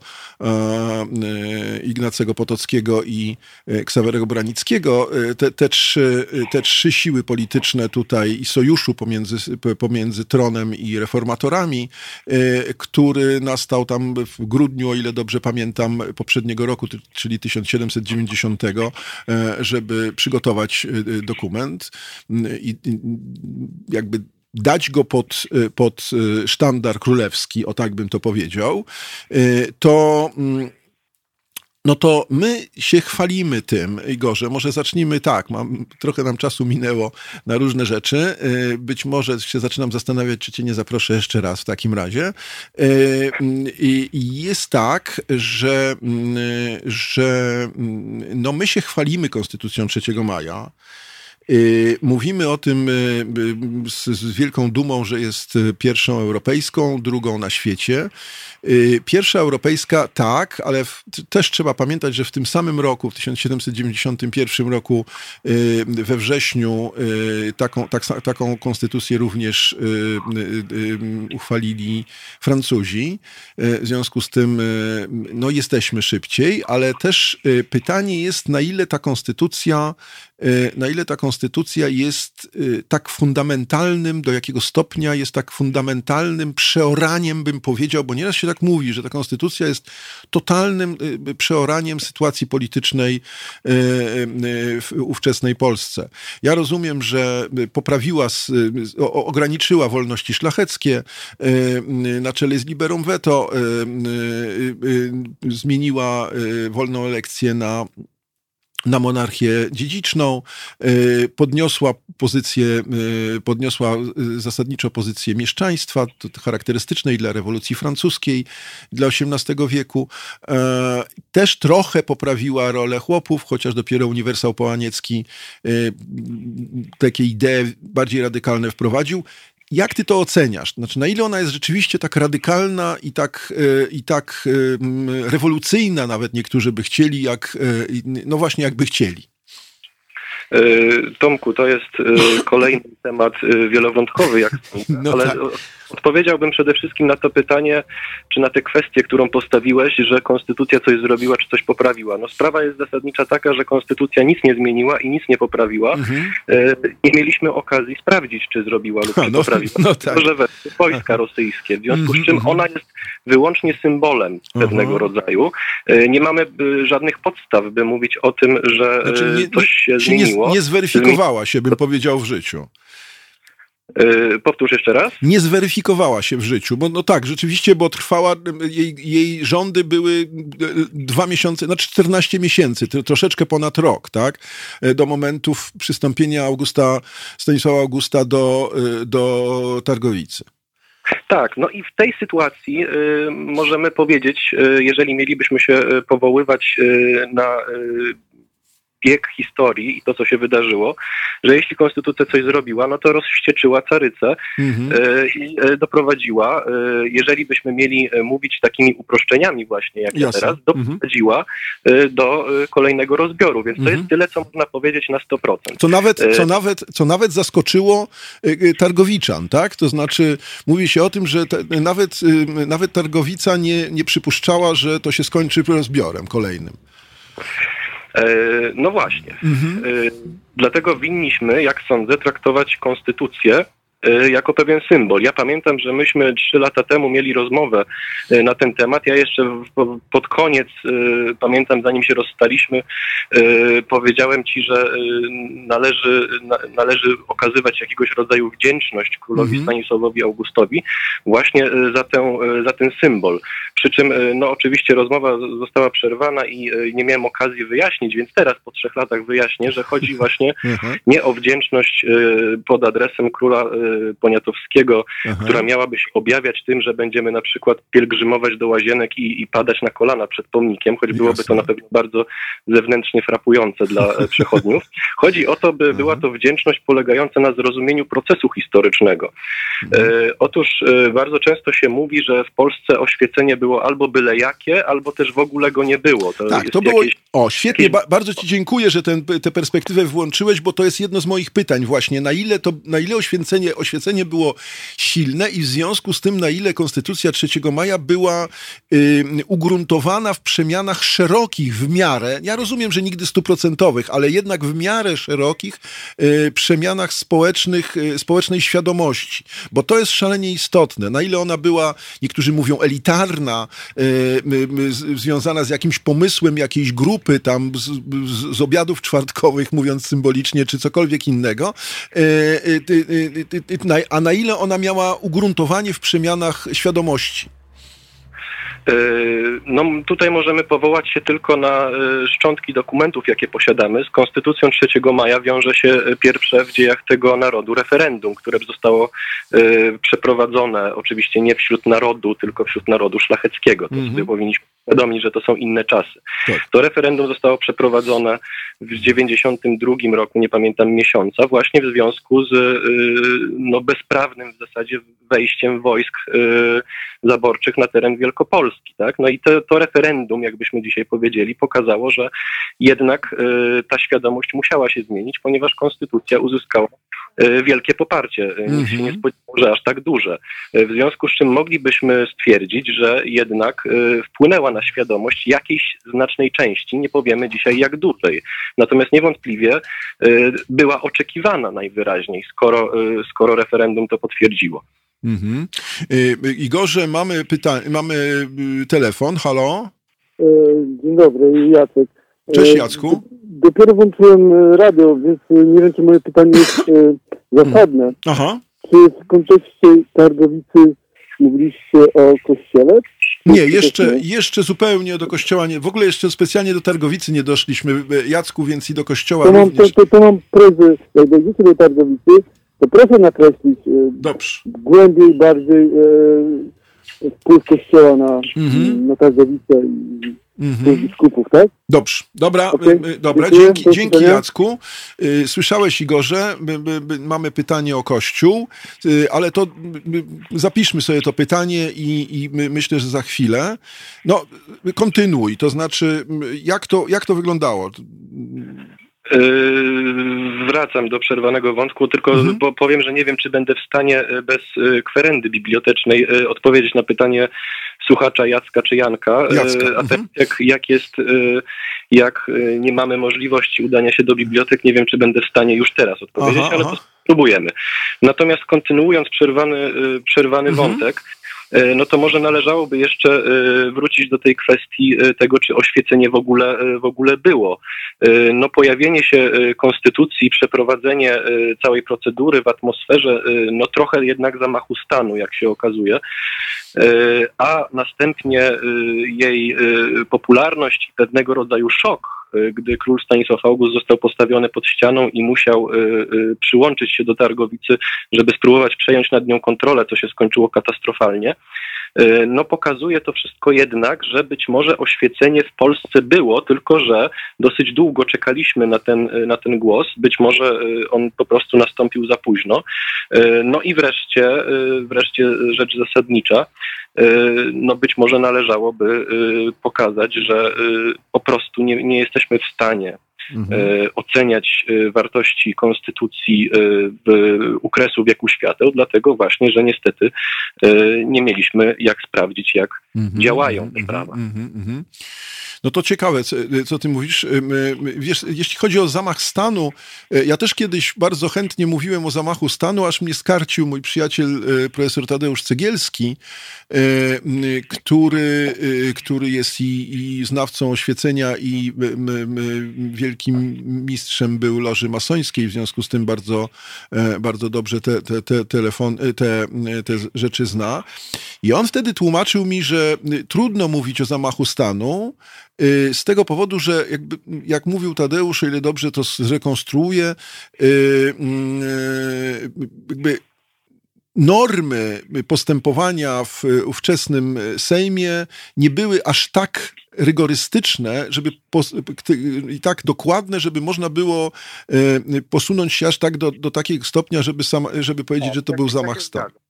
Ignacego Potockiego i e, Ksawerego Branickiego, e, te, te, trzy, te trzy siły polityczne tutaj i sojuszu pomiędzy, pomiędzy tronem i reformatorami, który nastał tam w grudniu, o ile dobrze pamiętam, poprzedniego roku, czyli 1790, żeby przygotować dokument i jakby dać go pod, pod sztandar królewski, o tak bym to powiedział, to no to my się chwalimy tym, Igorze. Może zacznijmy tak, mam, trochę nam czasu minęło na różne rzeczy. Y, być może się zaczynam zastanawiać, czy cię nie zaproszę jeszcze raz w takim razie. Y, I jest tak, że, y, że no my się chwalimy Konstytucją 3 maja. Mówimy o tym z, z, wielką dumą, że jest pierwszą europejską, drugą na świecie. Y, pierwsza europejska tak, ale w, też trzeba pamiętać, że w tym samym roku, w 1791 roku y, we wrześniu y, taką, tak, taką konstytucję również uchwalili Francuzi. W związku z tym no, jesteśmy szybciej, ale też pytanie jest, na ile ta konstytucja na ile ta konstytucja jest tak fundamentalnym, do jakiego stopnia jest tak fundamentalnym przeoraniem, bym powiedział, bo nieraz się tak mówi, że ta konstytucja jest totalnym y, przeoraniem sytuacji politycznej w ówczesnej Polsce. Ja rozumiem, że poprawiła, ograniczyła wolności szlacheckie na czele z liberum veto, zmieniła wolną elekcję na na monarchię dziedziczną, y, podniosła pozycję, y, podniosła y, zasadniczo pozycję mieszczaństwa, to charakterystyczne i dla rewolucji francuskiej, dla XVIII wieku. E, też trochę poprawiła rolę chłopów, chociaż dopiero uniwersał połaniecki takie idee bardziej radykalne wprowadził. Jak ty to oceniasz? Znaczy, na ile ona jest rzeczywiście tak radykalna i tak, e, i tak e, rewolucyjna, nawet niektórzy by chcieli, jak, e, no właśnie, jakby chcieli? Tomku, to jest kolejny temat wielowątkowy, jak sądzę, no ale tak. Odpowiedziałbym przede wszystkim na to pytanie, czy na tę kwestię, którą postawiłeś, że konstytucja coś zrobiła, czy coś poprawiła. No sprawa jest zasadnicza taka, że konstytucja nic nie zmieniła i nic nie poprawiła. Mhm. E, nie mieliśmy okazji sprawdzić, czy zrobiła lub ha, no, poprawiła. No tak. że wojska rosyjskie, w związku z czym mhm. ona jest wyłącznie symbolem pewnego rodzaju. E, nie mamy e, żadnych podstaw, by mówić o tym, że znaczy nie, coś się zmieniło. Nie, nie zweryfikowała się, bym powiedział, w życiu. Yy, powtórz jeszcze raz. Nie zweryfikowała się w życiu, bo no tak, rzeczywiście, bo trwała, jej, jej rządy były e, dwa miesiące, znaczy 14 miesięcy, troszeczkę ponad rok, tak? E, do momentów przystąpienia Augusta, Stanisława Augusta do, do Targowicy. Tak, no i w tej sytuacji y, możemy powiedzieć, y, jeżeli mielibyśmy się powoływać y, na bieg historii i to, co się wydarzyło, że jeśli konstytucja coś zrobiła, no to rozścieczyła carycę mhm. e, i e, doprowadziła, e, jeżeli byśmy mieli mówić takimi uproszczeniami właśnie, jak ja teraz, doprowadziła mhm. do kolejnego rozbioru. Więc mhm. to jest mhm. tyle, co można powiedzieć na 100%. Co nawet, co nawet, co nawet zaskoczyło Targowiczan, tak? To znaczy mówi się o tym, że te, nawet, nawet Targowica nie, nie przypuszczała, że to się skończy rozbiorem kolejnym. E, no właśnie. Mhm. E, dlatego winniśmy, jak sądzę, traktować konstytucję jako pewien symbol. Ja pamiętam, że myśmy trzy lata temu mieli rozmowę e, na ten temat. Ja jeszcze pod koniec, e, pamiętam, zanim się rozstaliśmy, powiedziałem ci, że należy, należy okazywać jakiegoś rodzaju wdzięczność królowi mhm. Stanisławowi Augustowi właśnie za, tę, za ten symbol. Przy czym, no oczywiście rozmowa została przerwana i nie miałem okazji wyjaśnić, więc teraz po trzech latach wyjaśnię, że chodzi właśnie nie o wdzięczność pod adresem króla Poniatowskiego, Aha. która miałaby się objawiać tym, że będziemy na przykład pielgrzymować do łazienek i, i padać na kolana przed pomnikiem, choć byłoby to na pewno bardzo zewnętrznie frapujące dla przechodniów. Chodzi o to, by była to wdzięczność polegająca na zrozumieniu procesu historycznego. Mhm. Otóż bardzo często się mówi, że w Polsce oświecenie było albo byle jakie, albo też w ogóle go nie było. To tak, to było. Jakieś, o, świetnie, jakieś... bardzo Ci dziękuję, że tę perspektywę włączyłeś, bo to jest jedno z moich pytań właśnie. Na ile, to, na ile oświecenie, oświecenie było silne i w związku z tym, na ile Konstytucja 3 maja była y, ugruntowana w przemianach szerokich w miarę, ja rozumiem, że nigdy stuprocentowych, ale jednak w miarę szerokich y, przemianach społecznych, y, społecznej świadomości, bo to jest szalenie istotne. Na ile ona była, niektórzy mówią elitarna, związana z jakimś pomysłem jakiejś grupy tam z, z, z obiadów czwartkowych, mówiąc symbolicznie, czy cokolwiek innego, e, e, a na ile ona miała ugruntowanie w przemianach świadomości? E, no, tutaj możemy powołać się tylko na szczątki dokumentów, jakie posiadamy. Z Konstytucją 3 maja wiąże się pierwsze w dziejach tego narodu referendum, które zostało przeprowadzone oczywiście nie wśród narodu, tylko wśród narodu szlacheckiego. To mm -hmm. sobie powinniśmy świadomi, że to są inne czasy. Tak. To referendum zostało przeprowadzone w 92 roku, nie pamiętam miesiąca, właśnie w związku z y, no, bezprawnym w zasadzie wejściem wojsk y, zaborczych na teren Wielkopolski. Tak? No i to, to referendum, jakbyśmy dzisiaj powiedzieli, pokazało, że jednak y, ta świadomość musiała się zmienić, ponieważ konstytucja uzyskała wielkie poparcie. Mm-hmm. Nikt się nie mhm. spodziewał, że aż tak duże. E, w związku z czym moglibyśmy stwierdzić, że jednak wpłynęła na świadomość jakiejś znacznej części, nie powiemy dzisiaj jak dużej. Natomiast niewątpliwie była oczekiwana najwyraźniej, skoro, skoro referendum to potwierdziło. Mhm. Igorze, mamy pytanie, mamy telefon, halo? Dzień dobry, Jacek. Cześć Jacku. Dopiero włączyłem radio, więc nie wiem, czy moje pytanie jest zasadne. Aha. Czy w kontekście Targowicy mówiliście o kościele? Nie, jeszcze, jeszcze zupełnie do kościoła nie. W ogóle jeszcze specjalnie do Targowicy nie doszliśmy, e, Jacku, więc i do kościoła to mam, również. To, to, to mam jak dojdziecie do Targowicy, to proszę nakreślić e, Dobrze. głębiej, bardziej e, wpływ kościoła na, mhm. na Targowicę i mhm. skupów, tak? Dobrze, dobra, okay. dobra. Dzięki, dzięki Jacku. Y, słyszałeś Igorze, mamy pytanie o Kościół, y, ale to zapiszmy sobie to pytanie i, i myślę, że za chwilę. No, kontynuuj, to znaczy, jak to, jak to wyglądało? Yy, wracam do przerwanego wątku, tylko mhm. powiem, że nie wiem, czy będę w stanie bez kwerendy bibliotecznej odpowiedzieć na pytanie słuchacza Jacka czy Janka. Jacka. A tak jak, jak jest, jak nie mamy możliwości udania się do bibliotek, nie wiem, czy będę w stanie już teraz odpowiedzieć, aha, ale aha. spróbujemy. Natomiast kontynuując przerwany, przerwany mhm. wątek, E, no to może należałoby jeszcze e, wrócić do tej kwestii e, tego, czy oświecenie w ogóle, w ogóle było. No pojawienie się konstytucji, przeprowadzenie całej procedury w atmosferze, no trochę jednak zamachu stanu, jak się okazuje, a następnie jej popularność i pewnego rodzaju szok, gdy król Stanisław August został postawiony pod ścianą i musiał przyłączyć się do Targowicy, żeby spróbować przejąć nad nią kontrolę, co się skończyło katastrofalnie. E, no pokazuje to wszystko jednak, że być może oświecenie w Polsce było, tylko że dosyć długo czekaliśmy na ten, e, na ten głos. Być może e, on po prostu nastąpił za późno. No i wreszcie, wreszcie rzecz zasadnicza. No być może należałoby pokazać, że po prostu nie, nie jesteśmy w stanie mhm. E, oceniać e, wartości konstytucji e, w ukresu wieku świateł, dlatego właśnie, że niestety nie mieliśmy jak sprawdzić, jak mhm. działają te mhm. prawa. Mhm. Mhm. No to ciekawe, co ty mówisz. Wiesz, jeśli chodzi o zamach stanu, e, ja też kiedyś bardzo chętnie mówiłem o zamachu stanu, aż mnie skarcił mój przyjaciel e, profesor Tadeusz Cegielski, e, który, który jest i, i znawcą oświecenia i wielkim mistrzem był loży masońskiej, w związku z tym bardzo, bardzo dobrze te, te, te, telefon, te, te rzeczy zna. I on wtedy tłumaczył mi, że trudno mówić o zamachu stanu, Y, z tego powodu, że jakby, jak mówił Tadeusz, o ile dobrze to zrekonstruuję, y, y, jakby normy postępowania w ówczesnym Sejmie nie były aż tak rygorystyczne, żeby i tak dokładne, żeby można było posunąć się aż tak do, do takiego stopnia, żeby, sam, żeby powiedzieć, że to był zamach stanu.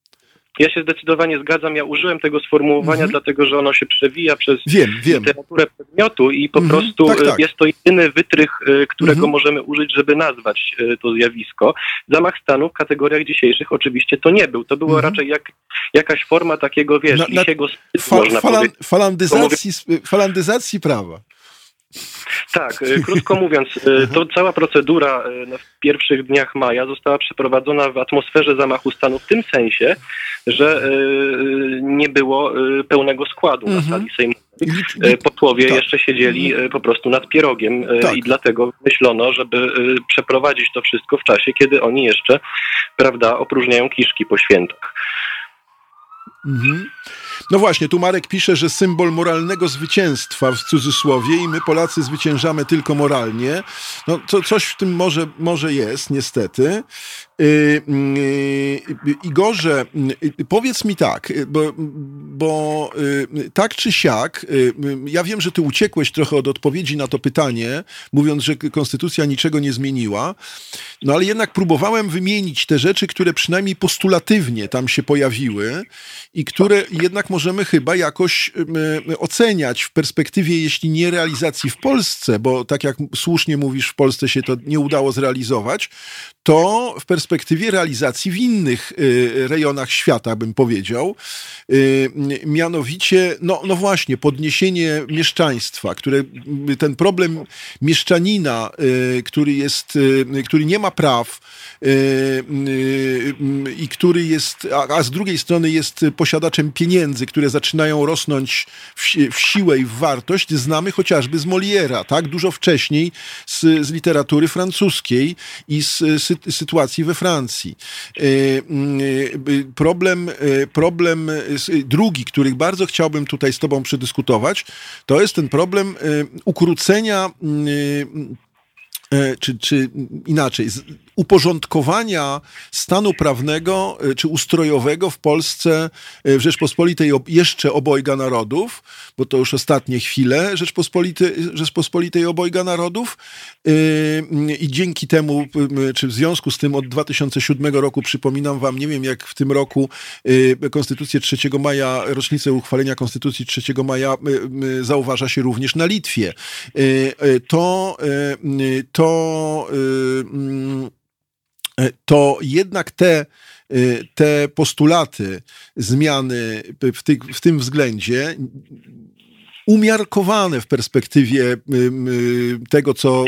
Ja się zdecydowanie zgadzam. Ja użyłem tego sformułowania, mhm. dlatego że ono się przewija przez wiem, wiem. literaturę przedmiotu i po mhm. prostu tak, tak. jest to jedyny wytrych, e, którego mhm. możemy użyć, żeby nazwać e, to zjawisko. Zamach stanu w kategoriach dzisiejszych oczywiście to nie był. To było raczej jak, jakaś forma takiego, wiesz, na, na, fa, można falan, powiedzieć. Falandyzacji, falandyzacji prawa. Tak, e, krótko mówiąc, e, to cała procedura e, w pierwszych dniach maja została przeprowadzona w atmosferze zamachu stanu w tym sensie, że nie było pełnego składu na mhm. sali sejmowej. Posłowie tak. jeszcze siedzieli po prostu nad pierogiem tak. i dlatego myślono, żeby przeprowadzić to wszystko w czasie, kiedy oni jeszcze, prawda, opróżniają kiszki po świętach. Mhm. No właśnie, tu Marek pisze, że symbol moralnego zwycięstwa w cudzysłowie i my Polacy zwyciężamy tylko moralnie. No to coś w tym może, może jest, niestety. Yy, yy, Igorze, yy, powiedz mi tak, bo, bo tak czy siak, ja wiem, że ty uciekłeś trochę od odpowiedzi na to pytanie, mówiąc, że konstytucja niczego nie zmieniła, no ale jednak próbowałem wymienić te rzeczy, które przynajmniej postulatywnie tam się pojawiły i które jednak możemy chyba jakoś oceniać w perspektywie, jeśli nie realizacji w Polsce, bo tak jak słusznie mówisz, w Polsce się to nie udało zrealizować, to w perspektywie realizacji w innych y, rejonach świata, bym powiedział. Y, mianowicie, no, no właśnie, podniesienie mieszczaństwa, które ten problem mieszczanina, y, który jest, który nie ma praw i który jest, a, z drugiej strony jest posiadaczem pieniędzy, które zaczynają rosnąć w, w siłę i w wartość, znamy chociażby z Moliera, tak? Dużo wcześniej z, z literatury francuskiej i z, z sytuacji we Francji. E, mm, e, problem, e, problem drugi, który bardzo chciałbym tutaj z Tobą przedyskutować, to jest ten problem ukrócenia mm, czy, czy inaczej, uporządkowania stanu prawnego e, czy ustrojowego w Polsce, e, w Rzeczpospolitej jeszcze obojga narodów, bo to już ostatnie chwile Rzeczpospolitej, Rzeczpospolitej obojga narodów e, i dzięki temu, czy w związku z tym od 2007 roku, przypominam wam, nie wiem jak w tym roku Konstytucję 3 maja, rocznicę uchwalenia Konstytucji 3 maja zauważa się również na Litwie. To, to to jednak te, e, te postulaty zmiany w, ty, w tym względzie umiarkowane w perspektywie tego, co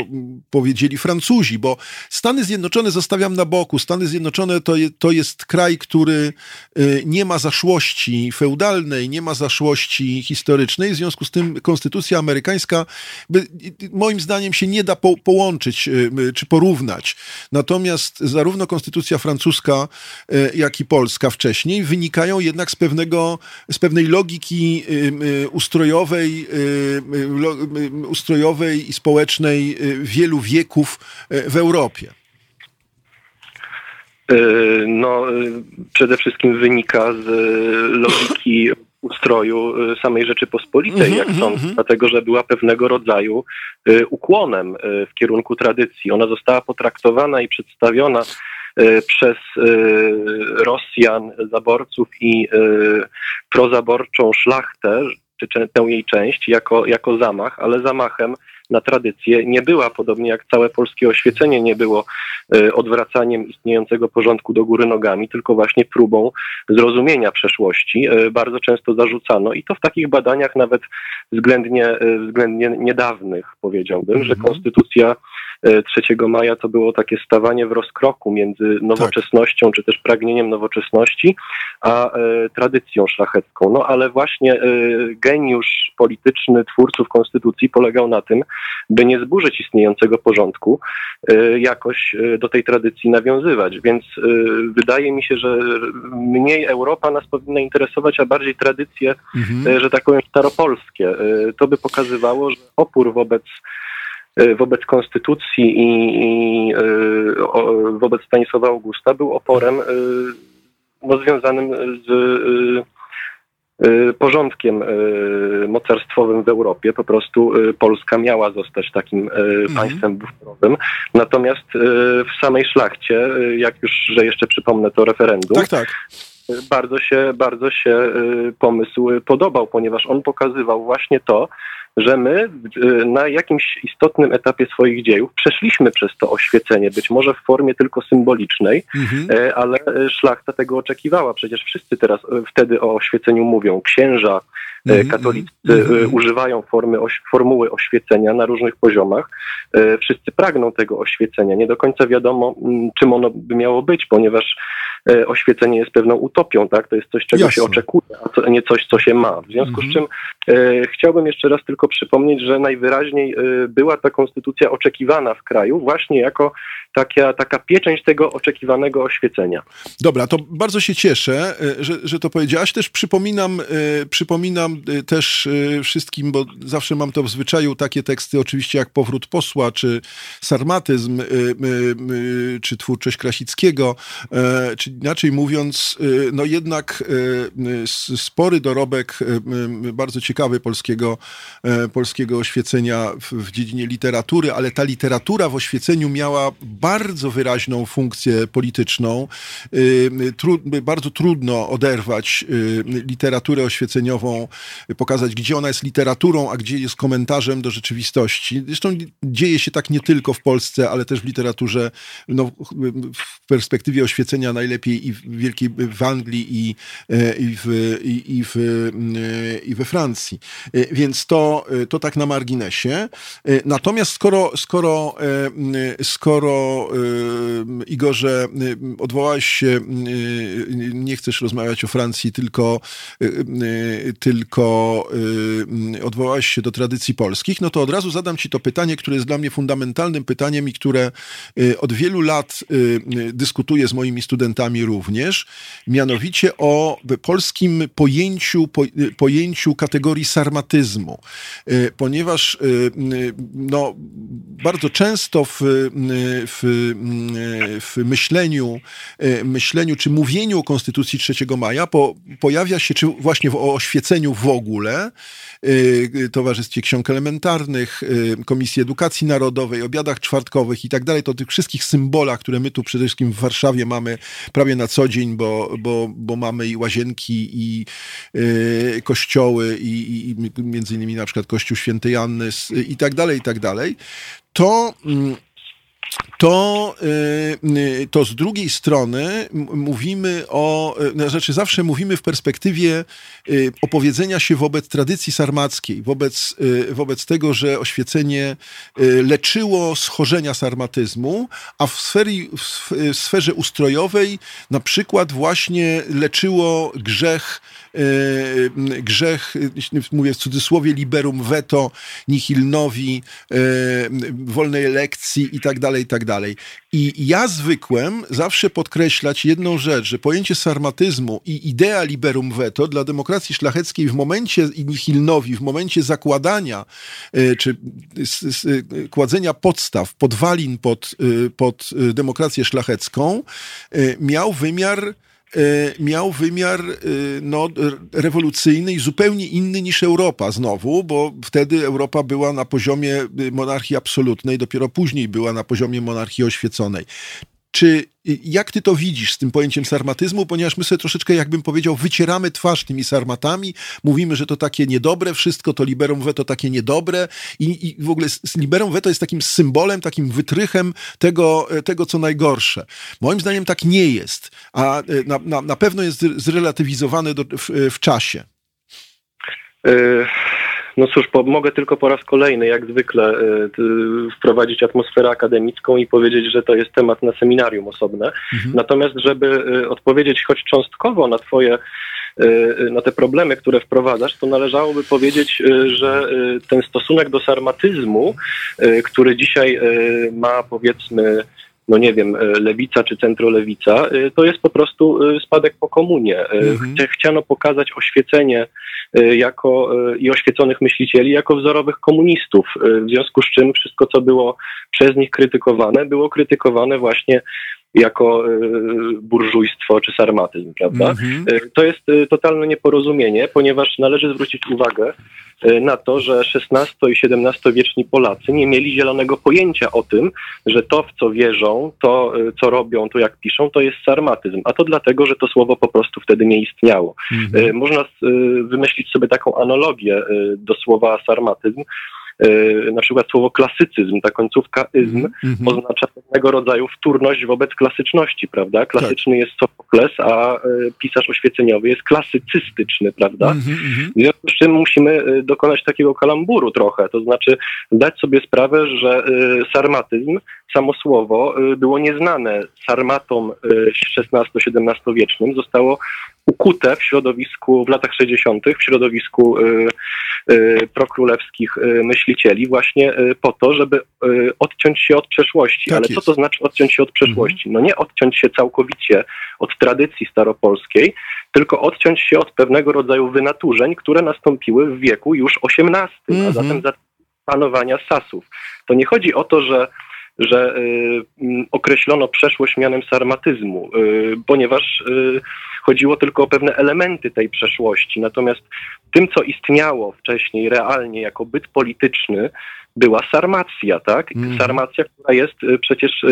powiedzieli Francuzi, bo Stany Zjednoczone zostawiam na boku. Stany Zjednoczone to, to jest kraj, który y, nie ma zaszłości feudalnej, nie ma zaszłości historycznej, w związku z tym konstytucja amerykańska moim zdaniem się nie da po, połączyć y, czy porównać. Natomiast zarówno konstytucja francuska, y, jak i polska wcześniej wynikają jednak z pewnego, z pewnej logiki ustrojowej, ustrojowej, y, y, ustrojowej i społecznej y, wielu wieków w Europie? No, przede wszystkim wynika z logiki ustroju samej Rzeczypospolitej, jak mhm, sądzę, mm-hmm. dlatego że była pewnego rodzaju ukłonem w kierunku tradycji. Ona została potraktowana i przedstawiona przez Rosjan, zaborców i prozaborczą szlachtę, czy tę jej część jako, jako zamach, ale zamachem na tradycję nie była, podobnie jak całe polskie oświecenie nie było e, odwracaniem istniejącego porządku do góry nogami, tylko właśnie próbą zrozumienia przeszłości. E, bardzo często zarzucano i to w takich badaniach nawet względnie, e, względnie niedawnych powiedziałbym, mm -hmm. że mhm. konstytucja 3 maja to było takie stawanie w rozkroku między nowoczesnością, tak. czy też pragnieniem nowoczesności, a e, tradycją szlachecką. No ale właśnie e, geniusz polityczny twórców konstytucji polegał na tym, by nie zburzyć istniejącego porządku, e, jakoś e, do tej tradycji nawiązywać. Więc e, wydaje mi się, że mniej Europa nas powinna interesować, a bardziej tradycje, mhm. E, że tak powiem, staropolskie. To by pokazywało, że opór wobec E, wobec konstytucji i, i e, wobec Stanisława Augusta był oporem e, no, związanym z porządkiem mocarstwowym w Europie. Po prostu Polska miała zostać takim mhm. państwem buforowym. Natomiast w samej szlachcie, jak już, że jeszcze przypomnę to referendum, tak, tak bardzo się, bardzo się pomysł podobał, ponieważ on pokazywał właśnie to, że my y, na jakimś istotnym etapie swoich dziejów przeszliśmy przez to oświecenie, być może w formie tylko symbolicznej, mhm. Y, ale szlachta tego oczekiwała. Przecież wszyscy teraz wtedy o oświeceniu mówią. Księża, mhm. katolicy mhm. używają formy, formuły oświecenia na różnych poziomach. Wszyscy pragną tego oświecenia. Nie do końca wiadomo, czym ono by miało być, ponieważ E, oświecenie jest pewną utopią, tak? To jest coś, czego Jasne. się oczekuje, a nie coś, co się ma. W związku mhm. z czym e, chciałbym jeszcze raz tylko przypomnieć, że najwyraźniej e, była ta konstytucja oczekiwana w kraju właśnie jako taka, taka pieczęć tego oczekiwanego oświecenia. Dobra, to bardzo się cieszę, że, że to powiedziałaś. Też przypominam, przypominam też wszystkim, bo zawsze mam to w zwyczaju takie teksty, oczywiście jak Powrót Posła, czy Sarmatyzm, czy Twórczość Krasickiego, czy inaczej mówiąc, y, no jednak y, spory dorobek y, bardzo ciekawy polskiego, polskiego oświecenia w, dziedzinie literatury, ale ta literatura w oświeceniu miała bardzo wyraźną funkcję polityczną. bardzo trudno oderwać literaturę oświeceniową, pokazać, gdzie ona jest literaturą, a gdzie jest komentarzem do rzeczywistości. Zresztą dzieje się tak nie tylko w Polsce, ale też w literaturze, no, w perspektywie oświecenia najlepiej lepiej i w Wielkiej w Anglii i, e, i, w, i, w, e, i we Francji. E, więc to, to tak na marginesie. Natomiast skoro, skoro, skoro Igorze odwołałeś się, nie chcesz rozmawiać o Francji, tylko, tylko odwołałeś się do tradycji polskich, no to od razu zadam ci to pytanie, które jest dla mnie fundamentalnym pytaniem i które od wielu lat dyskutuję z moimi studentami również, mianowicie o polskim pojęciu, pojęciu kategorii sarmatyzmu, e, ponieważ e, no, bardzo często w, w, w myśleniu, e, myśleniu czy mówieniu o Konstytucji 3 maja po, pojawia się, czy właśnie o oświeceniu w ogóle, Towarzystwie Ksiąg Elementarnych, Komisji Edukacji Narodowej, obiadach czwartkowych i tak dalej, to tych wszystkich symbolach, które my tu przede wszystkim w Warszawie mamy prawie na co dzień, bo, bo, bo mamy i łazienki, i y, kościoły, i, i między innymi na przykład Kościół Świętej Anny i tak dalej, i tak dalej, to mm, to, y, to z drugiej strony mówimy o, y, znaczy zawsze mówimy w perspektywie y, opowiedzenia się wobec tradycji sarmackiej, wobec, wobec tego, że oświecenie leczyło schorzenia sarmatyzmu, a w, sfery, w sferze ustrojowej na przykład właśnie leczyło grzech grzech, mówię w cudzysłowie, liberum veto, nihilnowi, wolnej elekcji i tak dalej, i ja zwykłem zawsze podkreślać jedną rzecz, że pojęcie sarmatyzmu i idea liberum veto dla demokracji szlacheckiej w momencie nihilnowi, w momencie zakładania e, czy kładzenia podstaw, podwalin pod, e, pod demokrację szlachecką, e, miał wymiar E, miał wymiar e, no, rewolucyjny i zupełnie inny niż Europa znowu, bo wtedy Europa była na poziomie e, monarchii absolutnej, dopiero później była na poziomie monarchii oświeconej. Czy jak ty to widzisz z tym pojęciem sarmatyzmu? Ponieważ my sobie troszeczkę, jakbym powiedział, wycieramy twarz tymi sarmatami, mówimy, że to takie niedobre wszystko, to liberum veto takie niedobre i, i w ogóle liberum veto jest takim symbolem, takim wytrychem tego, tego, co najgorsze. Moim zdaniem tak nie jest, a na, na, na pewno jest zrelatywizowane do, w, w czasie. Y no cóż, po, mogę tylko po raz kolejny, jak zwykle, y, wprowadzić atmosferę akademicką i powiedzieć, że to jest temat na seminarium osobne. Mhm. Natomiast, żeby y, odpowiedzieć choć cząstkowo na Twoje y, na te problemy, które wprowadzasz, to należałoby powiedzieć, że ten stosunek do sarmatyzmu, który dzisiaj ma powiedzmy no nie wiem, lewica czy centrolewica, to jest po prostu spadek po komunie. Mhm. Chciano pokazać oświecenie jako, i oświeconych myślicieli jako wzorowych komunistów, w związku z czym wszystko, co było przez nich krytykowane, było krytykowane właśnie jako burżujstwo czy sarmatyzm, prawda? Mm -hmm. To jest totalne nieporozumienie, ponieważ należy zwrócić uwagę na to, że XVI i XVII wieczni Polacy nie mieli zielonego pojęcia o tym, że to, w co wierzą, to, co robią, to jak piszą, to jest sarmatyzm. A to dlatego, że to słowo po prostu wtedy nie istniało. Mm -hmm. Można wymyślić sobie taką analogię do słowa sarmatyzm, E, na przykład słowo klasycyzm, ta końcówka izm mm -hmm. oznacza pewnego rodzaju wtórność wobec klasyczności, prawda? Klasyczny tak. jest Sofokles, a e, pisarz oświeceniowy jest klasycystyczny, prawda? Mm -hmm. W związku z czym musimy e, dokonać takiego kalamburu trochę, to znaczy zdać sobie sprawę, że sarmatyzm samo słowo było nieznane sarmatom XVI-XVII wiecznym, zostało ukute w środowisku w latach 60., w środowisku y, y, prokrólewskich y, myślicieli, właśnie po to, żeby odciąć się od przeszłości. Tak Ale jest. co to znaczy odciąć się od przeszłości? Mhm. No nie odciąć się całkowicie od tradycji staropolskiej, tylko odciąć się od pewnego rodzaju wynaturzeń, które nastąpiły w wieku już XVIII, mhm. a zatem za panowania Sasów. To nie chodzi o to, że że y, określono przeszłość mianem sarmatyzmu, y, ponieważ y, chodziło tylko o pewne elementy tej przeszłości. Natomiast tym, co istniało wcześniej realnie jako byt polityczny, była Sarmacja, tak? Mm. Sarmacja, która jest przecież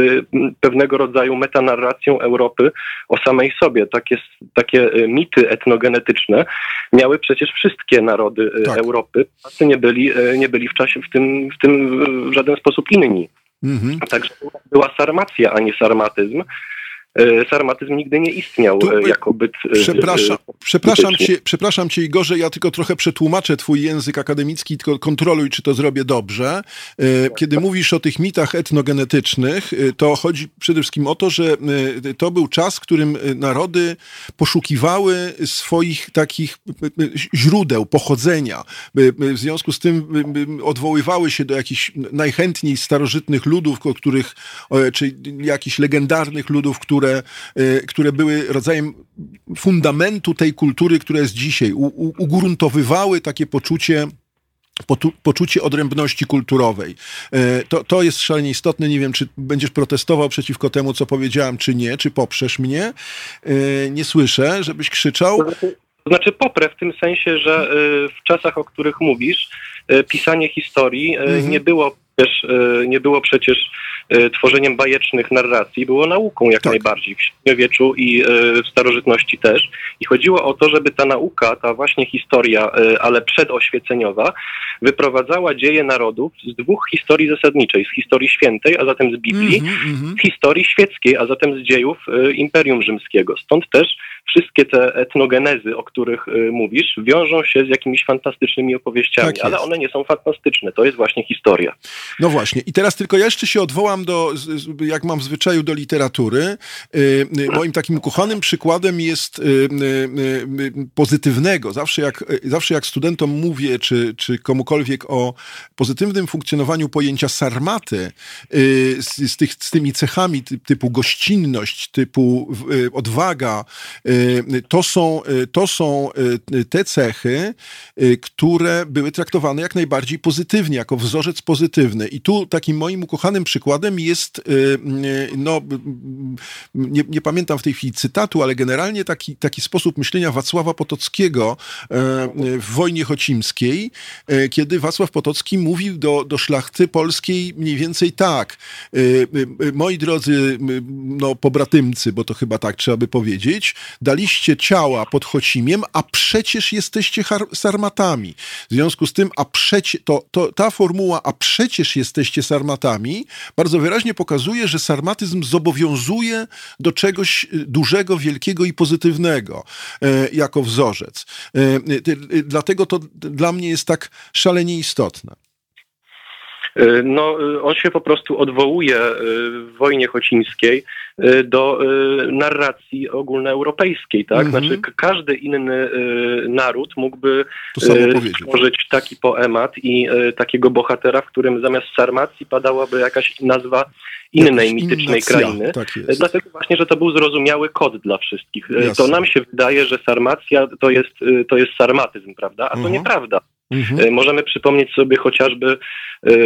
pewnego rodzaju metanarracją Europy o samej sobie. Takie, takie mity etnogenetyczne miały przecież wszystkie narody tak. Europy. Polacy nie byli, nie byli w czasie w tym, w tym w żaden sposób inni. -hmm. Także była sarmacja, a nie sarmatyzm. E, sarmatyzm nigdy nie istniał tu, e, jako byt. E, przepraszam, przepraszam, cię, przepraszam cię, Igorze, ja tylko trochę przetłumaczę twój język akademicki, tylko kontroluj, czy to zrobię dobrze. Kiedy mówisz o tych mitach etnogenetycznych, to chodzi przede wszystkim o to, że to był czas, w którym narody poszukiwały swoich takich źródeł, pochodzenia. W związku z tym odwoływały się do jakichś najchętniej starożytnych ludów, których, czy jakichś legendarnych ludów, które które, y, które były rodzajem fundamentu tej kultury, która jest dzisiaj. U, u, ugruntowywały takie poczucie poczucie odrębności kulturowej. Y, to, to jest szalenie istotne. Nie wiem, czy będziesz protestował przeciwko temu, co powiedziałem, czy nie, czy poprzesz mnie. Y, nie słyszę, żebyś krzyczał. To znaczy poprę w tym sensie, że w czasach, o których mówisz, pisanie historii mhm. nie było też nie było przecież tworzeniem bajecznych narracji, było nauką jak tak. najbardziej w średniowieczu i e, w starożytności też. I chodziło o to, żeby ta nauka, ta właśnie historia, ale przedoświeceniowa, wyprowadzała dzieje narodów z dwóch historii zasadniczej, z historii świętej, a zatem z Biblii, mm -hmm. z historii świeckiej, a zatem z dziejów Imperium Rzymskiego. Stąd też wszystkie te etnogenezy, o których y, mówisz, wiążą się z jakimiś fantastycznymi opowieściami, tak ale one nie są fantastyczne. To jest właśnie historia. No właśnie. I teraz tylko jeszcze się odwołam do, jak mam zwyczaju, do literatury. Y, y, moim takim kochanym przykładem jest pozytywnego. Zawsze jak, zawsze jak studentom mówię, czy, czy komukolwiek o pozytywnym funkcjonowaniu pojęcia sarmaty z, z, tych, z tymi cechami typu gościnność, typu odwaga, Y, to są, y, to są y, te cechy, które były traktowane jak najbardziej pozytywnie, jako wzorzec pozytywny. I tu takim moim ukochanym przykładem jest, no, nie, nie pamiętam w tej chwili cytatu, ale generalnie taki, taki sposób myślenia Wacława Potockiego w wojnie chocimskiej, kiedy Wacław Potocki mówił do, do szlachty polskiej mniej więcej tak. Moi drodzy, no, pobratymcy, bo to chyba tak trzeba by powiedzieć, daliście ciała pod Chocimiem, a przecież jesteście sarmatami. W związku z tym, a przecie, to, to, ta formuła, a przecież jesteście sarmatami, bardzo wyraźnie pokazuje, że sarmatyzm zobowiązuje do czegoś y, dużego, wielkiego i pozytywnego e, jako wzorzec. E, e, dlatego to dla mnie jest tak szalenie istotne. E, no, e, on się po prostu odwołuje e, w wojnie chocińskiej do narracji ogólnoeuropejskiej, tak? -hmm. Znaczy każdy inny naród mógłby stworzyć taki poemat i takiego bohatera, w którym zamiast Sarmacji padałaby jakaś nazwa innej mitycznej krainy. Tak Dlatego właśnie, że to był zrozumiały kod dla wszystkich. Jasne. To nam się wydaje, że Sarmacja to jest, to jest sarmatyzm, prawda? A to -hmm. nieprawda. Mhm. Możemy przypomnieć sobie chociażby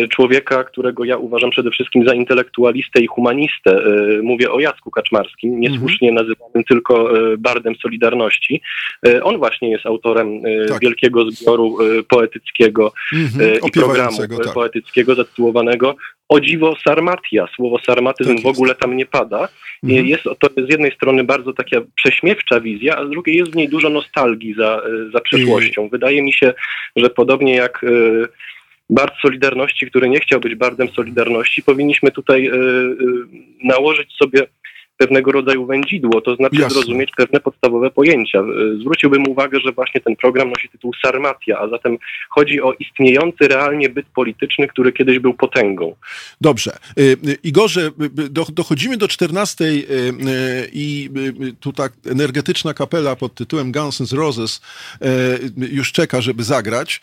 człowieka, którego ja uważam przede wszystkim za intelektualistę i humanistę. Mówię o Jacku Kaczmarskim, niesłusznie mhm. nazywanym tylko bardem Solidarności. On właśnie jest autorem tak. wielkiego zbioru poetyckiego mhm. i programu tak. poetyckiego zatytułowanego o dziwo sarmatia. Słowo sarmatyzm tak w ogóle tam nie pada. Mhm. Jest to z jednej strony bardzo taka prześmiewcza wizja, a z drugiej jest w niej dużo nostalgii za, za przeszłością. Mhm. Wydaje mi się, że podobnie jak e, Bard Solidarności, który nie chciał być bardem Solidarności, powinniśmy tutaj e, e, nałożyć sobie pewnego rodzaju wędzidło, to znaczy Jasne. zrozumieć pewne podstawowe pojęcia. E, zwróciłbym uwagę, że właśnie ten program nosi tytuł Sarmatia, a zatem chodzi o istniejący realnie byt polityczny, który kiedyś był potęgą. Dobrze. E, e, Igorze, dochodzimy do 14 i tu tak energetyczna kapela pod tytułem Guns N' Roses już czeka, żeby zagrać,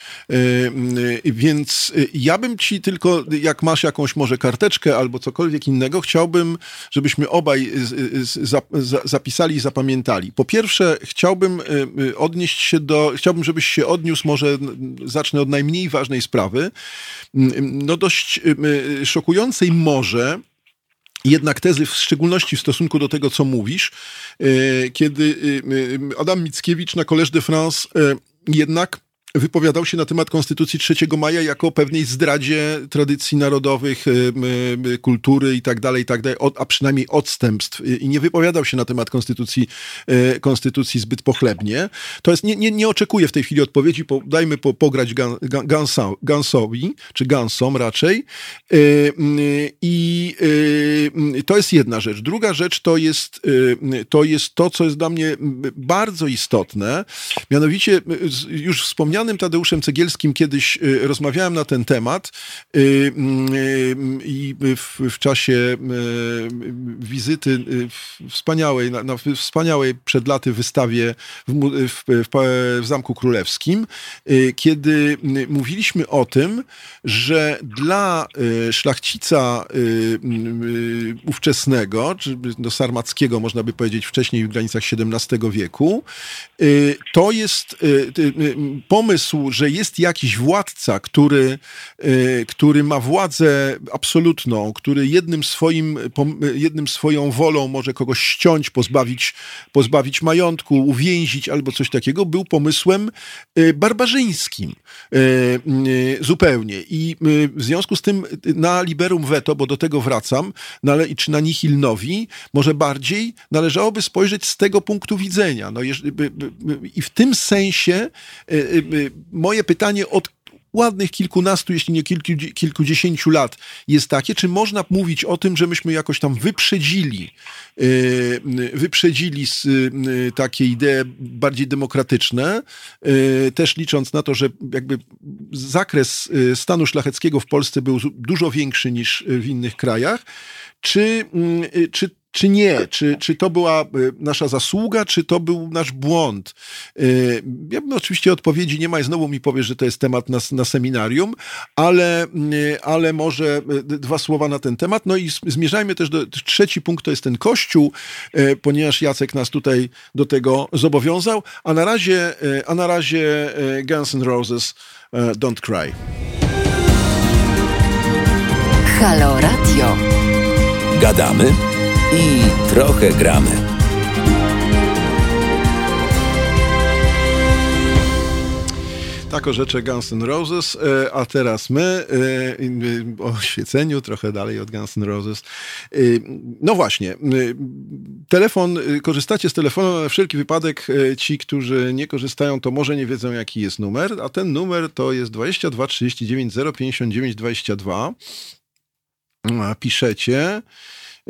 więc ja bym ci tylko, jak masz jakąś może karteczkę albo cokolwiek innego, chciałbym, żebyśmy obaj zapisali i zapamiętali. Po pierwsze, chciałbym y, y, odnieść się do, chciałbym, żebyś się odniósł, może zacznę od najmniej ważnej sprawy, no dość y, szokującej może, jednak tezy, w szczególności w stosunku do tego, co mówisz, kiedy Adam Mickiewicz na Collège de France jednak wypowiadał się na temat Konstytucji 3 maja jako pewnej zdradzie tradycji narodowych, y, y, y, kultury i tak dalej, tak a przynajmniej odstępstw i nie wypowiadał się na temat Konstytucji, konstytucji zbyt pochlebnie. To jest, nie, nie, nie oczekuję w tej chwili odpowiedzi, po, dajmy po, pograć Gansowi, czy Gansom raczej. I to jest jedna rzecz. Druga rzecz to jest, to jest to, co jest dla mnie bardzo istotne, mianowicie już wspomniane panem Tadeuszem Cegielskim kiedyś y, rozmawiałem na ten temat y, y, i w, w czasie wizyty wspaniałej, na, na wspaniałej przed laty wystawie w, w, w, Zamku Królewskim, kiedy mówiliśmy o tym, że dla szlachcica ówczesnego, czy do sarmackiego można by powiedzieć wcześniej w granicach XVII wieku, to jest pomysł pomysł, że jest jakiś władca, który, y, który ma władzę absolutną, który jednym swoim, jednym swoją wolą może kogoś ściąć, pozbawić, pozbawić majątku, uwięzić albo coś takiego, był pomysłem y, barbarzyńskim y, zupełnie. I w związku z tym na liberum veto, bo do tego wracam, czy na nihil novi, może bardziej należałoby spojrzeć z tego punktu widzenia. No, I w tym sensie moje pytanie od ładnych kilkunastu, jeśli nie kilku, kilkudziesięciu lat jest takie, czy można mówić o tym, że myśmy jakoś tam wyprzedzili, yy, wyprzedzili yy, takie idee bardziej demokratyczne, też licząc na to, że jakby zakres stanu szlacheckiego w Polsce był dużo większy niż w innych krajach, czy, czy czy nie? Czy, czy to była y, nasza zasługa, czy to był nasz błąd? Y, ja bym oczywiście odpowiedzi nie ma i znowu mi powiesz, że to jest temat na, na seminarium, ale, y, ale może dwa słowa na ten temat. No i zmierzajmy też do trzeci punkt, to jest ten kościół, ponieważ Jacek nas tutaj do tego zobowiązał, a na razie, a na razie Guns N' Roses Don't Cry. Halo Radio. Gadamy i trochę gramy. Tak rzeczy Guns N' Roses, e, a teraz my e, o świeceniu, trochę dalej od Guns N' Roses. E, no właśnie, telefon, korzystacie z telefonu na wszelki wypadek. Ci, którzy nie korzystają, to może nie wiedzą, jaki jest numer, a ten numer to jest 22 39 059 22. Piszecie.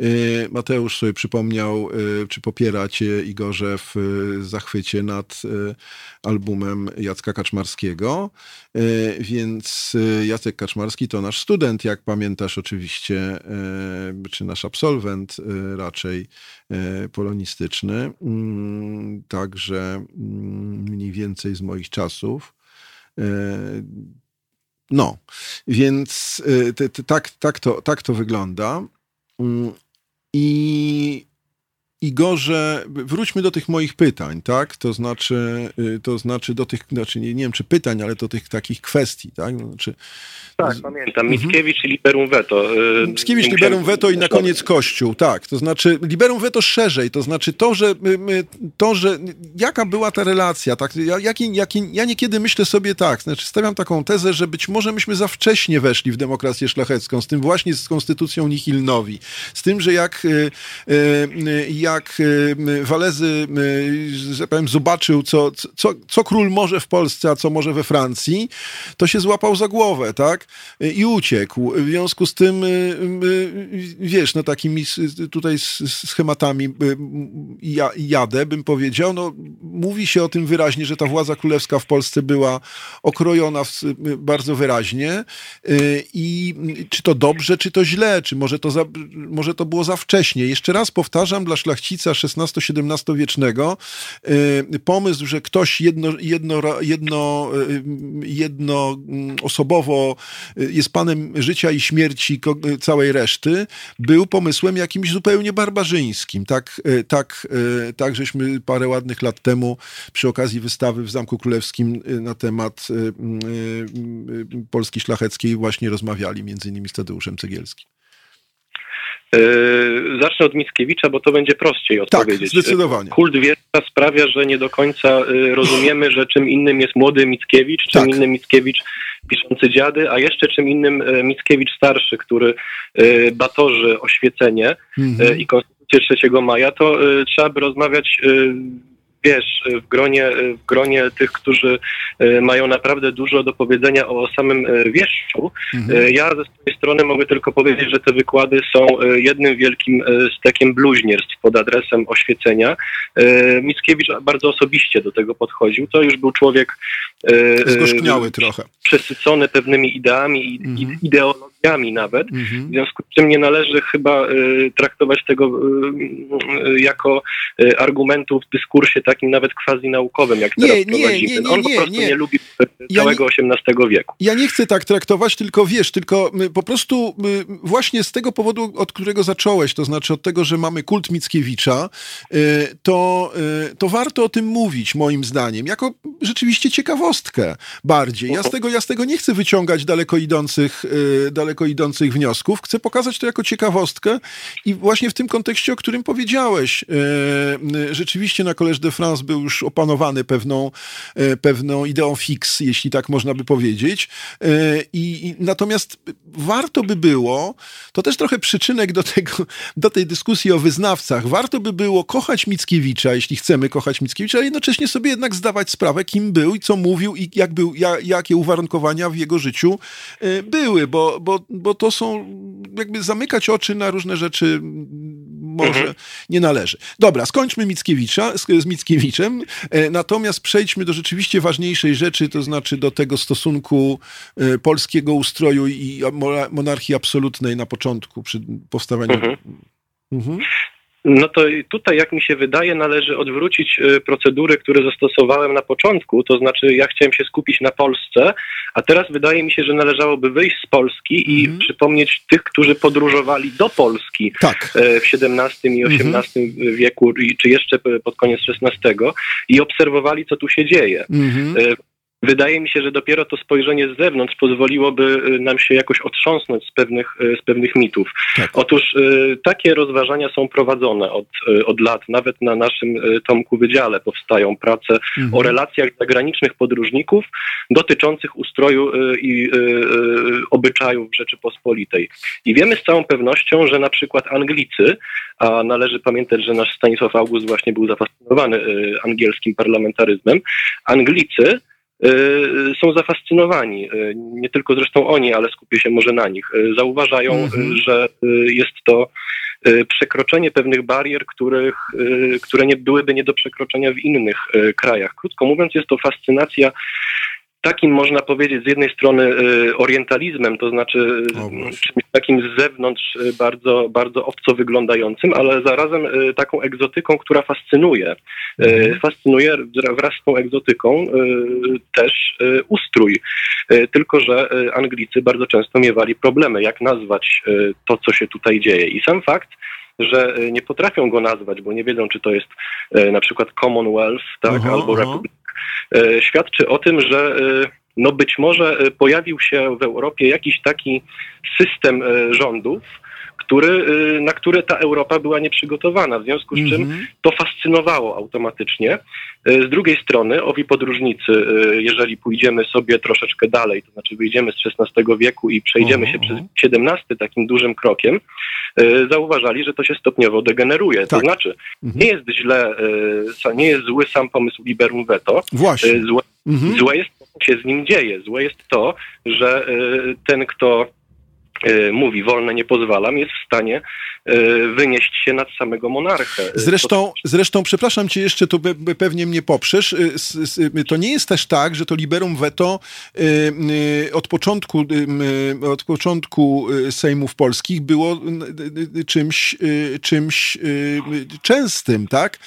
Y, Mateusz sobie przypomniał, y, czy popiera cię Igorze w y, zachwycie nad albumem Jacka Kaczmarskiego. Więc Jacek Kaczmarski to nasz student, jak pamiętasz oczywiście, czy nasz absolwent raczej polonistyczny. Mm, także mm, mniej więcej z moich czasów. No, więc tak, tak, to, tak to wygląda. Mm, i Igorze, wróćmy do tych moich pytań, tak? To znaczy, y, to znaczy do tych, znaczy nie, nie wiem czy pytań, ale do tych takich kwestii, tak? Znaczy, tak, z... pamiętam. Mhm. Mickiewicz i Liberum Veto. Y, Mickiewicz, Liberum Veto i na koniec Kościół, tak. To znaczy Liberum Veto szerzej, to znaczy to, że to, że jaka była ta relacja, tak? Ja, jaki, jaki, ja niekiedy myślę sobie tak, znaczy stawiam taką tezę, że być może myśmy za wcześnie weszli w demokrację szlachecką, z tym właśnie z konstytucją Nihilnowi, z tym, że jak, jak Walezy, że powiem, zobaczył, co, co, co król może w Polsce, a co może we Francji, to się złapał za głowę, tak? i uciekł. W związku z tym, y, y, wiesz, no takimi tutaj schematami y, jadę, bym powiedział, no mówi się o tym wyraźnie, że ta władza królewska w Polsce była okrojona bardzo wyraźnie i czy to dobrze, czy to źle, czy może to, za, może to było za wcześnie. Jeszcze raz powtarzam, dla szlachcica XVI-XVII wiecznego pomysł, że ktoś jedno, jedno, jedno, jednoosobowo jest panem życia i śmierci całej reszty, był pomysłem jakimś zupełnie barbarzyńskim. Tak, tak, tak żeśmy parę ładnych lat temu przy okazji wystawy w Zamku Królewskim na temat Polski Szlacheckiej właśnie rozmawiali, między innymi z Tadeuszem Cegielskim. Zacznę od Mickiewicza, bo to będzie prościej tak, odpowiedzieć. Tak, zdecydowanie. Kult wiersza sprawia, że nie do końca rozumiemy, że czym innym jest młody Mickiewicz, czym tak. innym Mickiewicz piszący dziady, a jeszcze czym innym e, Mickiewicz starszy, który e, batorzy oświecenie mhm. I konstytucję 3 maja, to trzeba by rozmawiać wiesz, w gronie, w gronie tych, którzy e, mają naprawdę dużo do powiedzenia o samym wieszczu, mhm. Ja ze swojej strony mogę tylko powiedzieć, że te wykłady są jednym wielkim stekiem bluźnierstw pod adresem oświecenia. Mickiewicz bardzo osobiście do tego podchodził. To już był człowiek Zgorzkniały trochę. Przesycony pewnymi ideami i mhm. ideologiami nawet. Mhm. W związku z czym nie należy chyba traktować tego jako argumentu w dyskursie takim nawet quasi naukowym, jak teraz nie. Nie, nie, On po prostu nie, lubi całego XVIII wieku. Ja nie chcę tak traktować, tylko wiesz, tylko po prostu właśnie z tego powodu, od którego zacząłeś, to znaczy od tego, że mamy kult Mickiewicza, y, to, y, to warto o tym mówić, moim zdaniem, jako rzeczywiście ciekawostkę bardziej. Ja z tego, ja z tego nie chcę wyciągać daleko idących, y, daleko idących wniosków, chcę pokazać to jako ciekawostkę i właśnie w tym kontekście, o którym powiedziałeś, rzeczywiście na Collège de France był już opanowany pewną, e, pewną ideą fix, jeśli tak można by powiedzieć. E, I, natomiast warto by było, to też trochę przyczynek do, tego, do tej dyskusji o wyznawcach, warto by było kochać Mickiewicza, jeśli chcemy kochać Mickiewicza, ale jednocześnie sobie jednak zdawać sprawę, kim był i co mówił i jak był, jak, jakie uwarunkowania w jego życiu e, były, bo, bo, bo to są jakby zamykać oczy na różne rzeczy może mhm. nie należy. Dobra, skończmy Mickiewicza, z, z Mickiewiczem, e, natomiast przejdźmy do rzeczywiście ważniejszej rzeczy, to znaczy do tego stosunku e, polskiego ustroju i monarchii absolutnej na początku, przy powstawaniu. Mhm. Mhm. No to tutaj, jak mi się wydaje, należy odwrócić y, procedury, które zastosowałem na początku. To znaczy, ja chciałem się skupić na Polsce, a teraz wydaje mi się, że należałoby wyjść z Polski i mm. przypomnieć tych, którzy podróżowali do Polski tak. E, w XVII i XVIII mm. wieku, czy jeszcze pod koniec XVI i obserwowali, co tu się dzieje. Mm. Wydaje mi się, że dopiero to spojrzenie z zewnątrz pozwoliłoby y, nam się jakoś otrząsnąć z pewnych, y, z pewnych mitów. Tak. Otóż y, takie rozważania są prowadzone od, od lat. Nawet na naszym Tomku Wydziale powstają prace mhm. o relacjach zagranicznych podróżników dotyczących ustroju i obyczajów Rzeczypospolitej. I wiemy z całą pewnością, że na przykład Anglicy, a należy pamiętać, że nasz Stanisław August właśnie był zafascynowany angielskim parlamentaryzmem, Anglicy są zafascynowani. Y, nie tylko zresztą oni, ale skupię się może na nich. Y, zauważają, mhm. że jest to przekroczenie pewnych barier, których, które nie byłyby nie do przekroczenia w innych krajach. Krótko mówiąc, jest to fascynacja takim, można powiedzieć, z jednej strony y, orientalizmem, to znaczy czymś takim z zewnątrz y, bardzo, bardzo obco wyglądającym, ale zarazem y, taką egzotyką, która fascynuje. Mhm. Fascynuje wraz z tą egzotyką też ustrój. Tylko, że Anglicy bardzo często miewali problemy, jak nazwać to, co się tutaj dzieje. I sam fakt, że nie potrafią go nazwać, bo nie wiedzą, czy to jest na przykład Commonwealth, tak, -huh, albo -huh. Republic, świadczy o tym, że no być może pojawił się w Europie jakiś taki system rządów, który, y, na które ta Europa była nieprzygotowana, w związku z czym -hmm. to fascynowało automatycznie. Y, z drugiej strony owi podróżnicy, y, jeżeli pójdziemy sobie troszeczkę dalej, to znaczy wyjdziemy z XVI wieku i przejdziemy się przez XVII takim dużym krokiem, zauważali, że to się stopniowo degeneruje. Tak. To znaczy, -hmm. nie jest źle, nie jest zły sam pomysł liberum veto. Właśnie. Złe, złe jest to, co się z nim dzieje. Złe jest to, że ten, kto mówi wolne nie pozwalam, jest w stanie e, wynieść się nad samego monarchę. Zresztą, zresztą przepraszam cię jeszcze, to pewnie mnie poprzesz, e, to nie jest też tak, że to liberum veto od początku, od początku Sejmów polskich było czymś, czymś częstym, tak?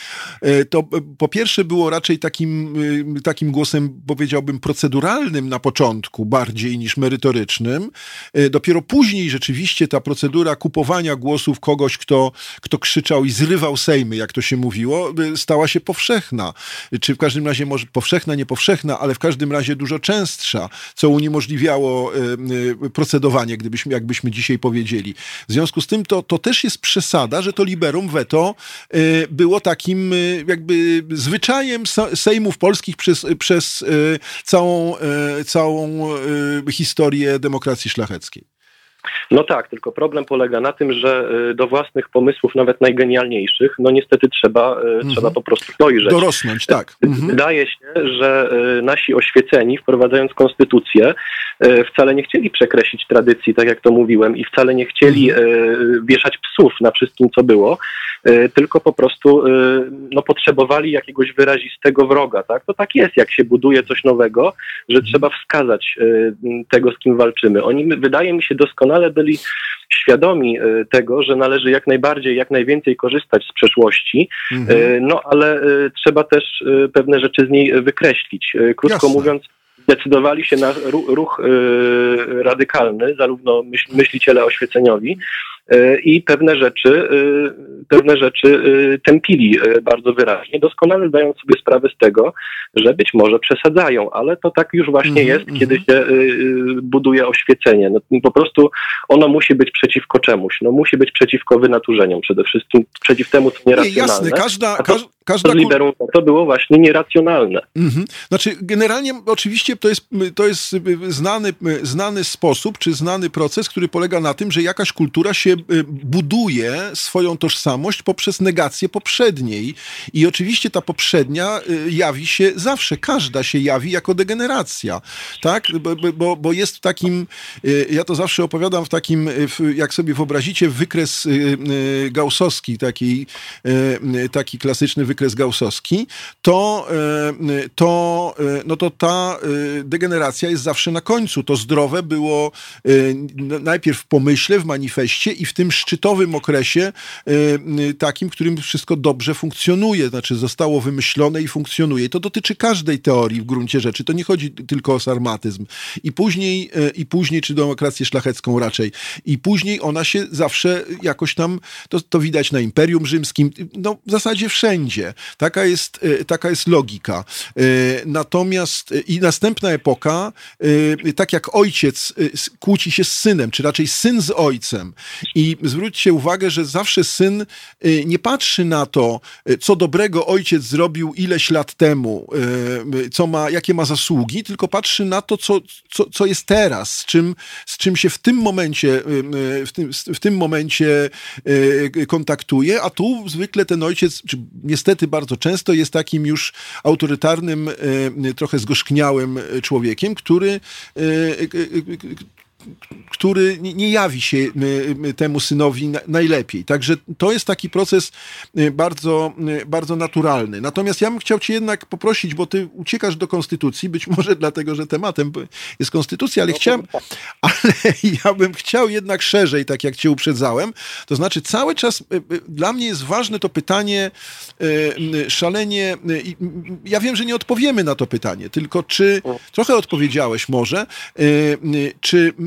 To po pierwsze było raczej takim, takim głosem, powiedziałbym, proceduralnym na początku bardziej niż merytorycznym. Dopiero później Później rzeczywiście ta procedura kupowania głosów kogoś, kto, kto krzyczał i zrywał sejmy, jak to się mówiło, y, stała się powszechna. Czy w każdym razie może powszechna, nie powszechna, ale w każdym razie dużo częstsza, co uniemożliwiało y, y, procedowanie, gdybyśmy, jakbyśmy dzisiaj powiedzieli. W związku z tym to, to też jest przesada, że to liberum veto było takim jakby zwyczajem sejmów polskich przez, przez całą, całą historię demokracji szlacheckiej. No tak, tylko problem polega na tym, że y, do własnych pomysłów, nawet najgenialniejszych, no niestety trzeba, mhm. trzeba po prostu dojrzeć. Dorosnąć, tak. Mhm. Wydaje się, że y, nasi oświeceni, wprowadzając konstytucję, wcale nie chcieli przekreślić tradycji, tak jak to mówiłem, i wcale nie chcieli mhm. wieszać psów na wszystkim, co było, tylko po prostu no, potrzebowali jakiegoś wyrazistego wroga. Tak? To tak jest, jak się buduje coś nowego, że trzeba wskazać tego, z kim walczymy. Oni, wydaje mi się, doskonale doskonale byli świadomi e, tego, że należy jak najbardziej, jak najwięcej korzystać z przeszłości, mhm. E, no ale e, trzeba też pewne rzeczy z niej wykreślić. Krótko Jasne. mówiąc, zdecydowali się na ruch radykalny, zarówno myśliciele oświeceniowi, i pewne rzeczy, e, pewne rzeczy e, tępili bardzo wyraźnie, doskonale zdając sobie sprawę z tego, że być może przesadzają, ale to tak już właśnie -hmm, jest, mm -hmm. kiedy się buduje oświecenie. No, po prostu ono musi być przeciwko czemuś, no, musi być przeciwko wynaturzeniom przede wszystkim, przeciw temu, co nieracjonalne. Nie, jasne, każda... To, każda... Liberum to było właśnie nieracjonalne. Mm -hmm. Znaczy, generalnie oczywiście to jest, to jest znany, znany sposób, czy znany proces, który polega na tym, że jakaś kultura się Y, buduje swoją tożsamość poprzez negację poprzedniej. I oczywiście ta poprzednia y, jawi się zawsze, każda się jawi jako degeneracja. Tak? Bo, bo, bo jest w takim, y, ja to zawsze opowiadam w takim, jak sobie wyobrazicie, wykres gaussowski, taki, taki klasyczny wykres gaussowski, to, to, no to ta degeneracja jest zawsze na końcu. To zdrowe było najpierw w pomyśle, w manifestie i w tym szczytowym okresie, y, y, takim, w którym wszystko dobrze funkcjonuje, znaczy zostało wymyślone i funkcjonuje. To dotyczy każdej teorii w gruncie rzeczy. To nie chodzi tylko o sarmatyzm. I później, y, i później czy demokrację szlachecką raczej. I później ona się zawsze jakoś tam, to, to widać na Imperium Rzymskim, no w zasadzie wszędzie. Taka jest, taka jest logika. Natomiast i następna epoka, tak jak ojciec kłóci się z synem, czy raczej syn z ojcem i zwróćcie uwagę, że zawsze syn y, nie patrzy na to, y, co dobrego ojciec zrobił ileś lat temu, y, co ma, jakie ma zasługi, tylko patrzy na to, co, co, co jest teraz, z czym, z czym się w tym momencie, w tym, w tym momencie kontaktuje, a tu zwykle ten ojciec, czy niestety bardzo często jest takim już autorytarnym, trochę zgorzkniałym człowiekiem, który który nie jawi się temu synowi najlepiej. Także to jest taki proces y, bardzo, y, bardzo naturalny. Natomiast ja bym chciał cię jednak poprosić, bo ty uciekasz do konstytucji, być może dlatego, że tematem jest konstytucja, ale no chciałem, tak. ale ja bym chciał jednak szerzej, tak jak cię uprzedzałem. To znaczy cały czas y, dla mnie jest ważne to pytanie szalenie, ja wiem, że nie odpowiemy na to pytanie, tylko czy, trochę odpowiedziałeś może, czy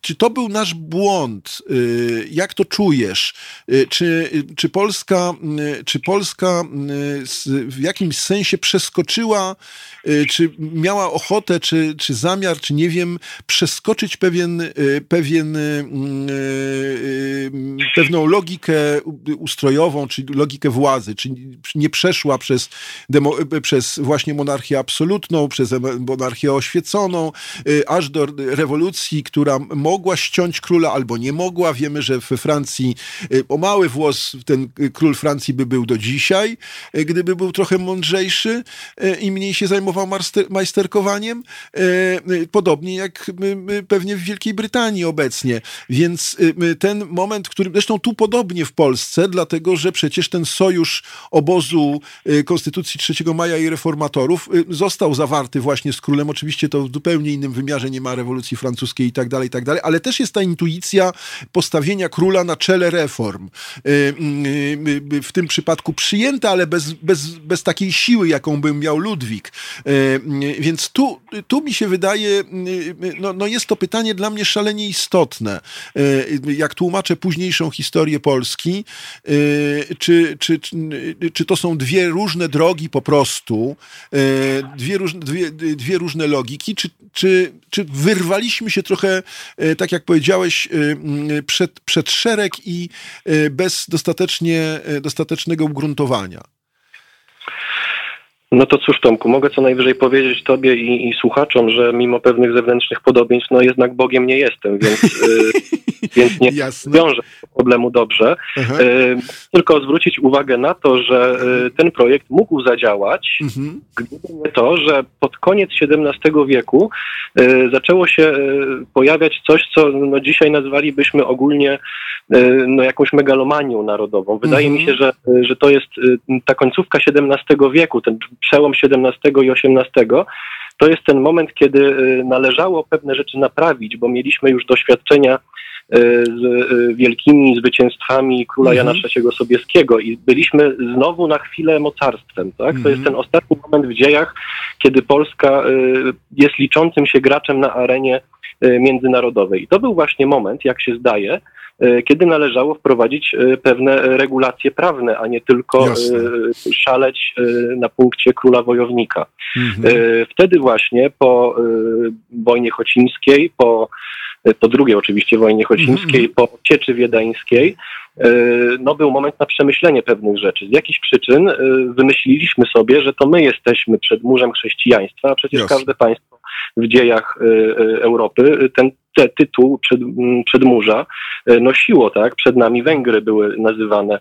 czy to był nasz błąd? Jak to czujesz? Czy, czy Polska, czy Polska w jakimś sensie przeskoczyła, czy miała ochotę, czy, czy zamiar, czy nie wiem, przeskoczyć pewien, pewien, pewną logikę ustrojową, czy logikę władzy, czy nie przeszła przez, demo, przez właśnie monarchię absolutną, przez monarchię oświeconą, y, aż do rewolucji, która ściąć króla albo nie mogła. Wiemy, że we Francji y, o mały włos ten król Francji by był do dzisiaj, y, gdyby był trochę mądrzejszy i mniej się zajmował majsterkowaniem. Podobnie jak pewnie w Wielkiej Brytanii obecnie. Więc ten moment, który zresztą tu podobnie w Polsce, dlatego że przecież ten sojusz obozu Konstytucji 3 maja i reformatorów został zawarty właśnie z królem. Oczywiście to w zupełnie innym wymiarze, nie ma rewolucji francuskiej i tak dalej, i tak dalej, ale też jest ta intuicja postawienia króla na czele reform. Y, y, y, w tym przypadku przyjęta, ale bez, bez, bez takiej siły, jaką by miał Ludwik. Więc tu, tu mi się wydaje, no, no jest to pytanie dla mnie szalenie istotne. Jak tłumaczę późniejszą historię Polski, czy, czy, czy, to są dwie różne drogi po prostu, dwie, różne, dwie, dwie różne logiki, czy, czy, czy wyrwaliśmy się trochę, tak jak powiedziałeś, e, przed, przed szereg i e, bez dostatecznie, dostatecznego ugruntowania? No to cóż, Tomku, mogę co najwyżej powiedzieć Tobie i, i słuchaczom, że mimo pewnych zewnętrznych podobieństw, no jednak Bogiem nie jestem, więc, y, więc nie Jasne. wiążę problemu dobrze. Y, tylko zwrócić uwagę na to, że y, ten projekt mógł zadziałać, mhm. gdyby nie to, że pod koniec XVII wieku zaczęło się pojawiać coś, co no, dzisiaj nazwalibyśmy ogólnie no, jakąś megalomanią narodową. Wydaje mhm. mi się, że, że to jest ta końcówka XVII wieku, ten przełom XVII i XVIII, to jest ten moment, kiedy y, należało pewne rzeczy naprawić, bo mieliśmy już doświadczenia y, z y, wielkimi zwycięstwami króla Jana mhm. III Sobieskiego i byliśmy znowu na chwilę mocarstwem. Tak? To jest mhm. ten ostatni moment w dziejach, kiedy Polska jest liczącym się graczem na arenie międzynarodowej. I to był właśnie moment, jak się zdaje, E, kiedy należało wprowadzić e, pewne regulacje prawne, a nie tylko Jasne. Szaleć na punkcie króla wojownika. Mhm. Wtedy właśnie po wojnie chocińskiej, po, po drugiej oczywiście wojnie chocińskiej, mhm. po cieczy wiedeńskiej, no był moment na przemyślenie pewnych rzeczy. Z jakichś przyczyn wymyśliliśmy sobie, że to my jesteśmy przed murzem chrześcijaństwa, a przecież Jasne. każde państwo w dziejach Europy ten te tytuł przed, przedmurza e, nosiło, tak? Przed nami Węgry były nazywane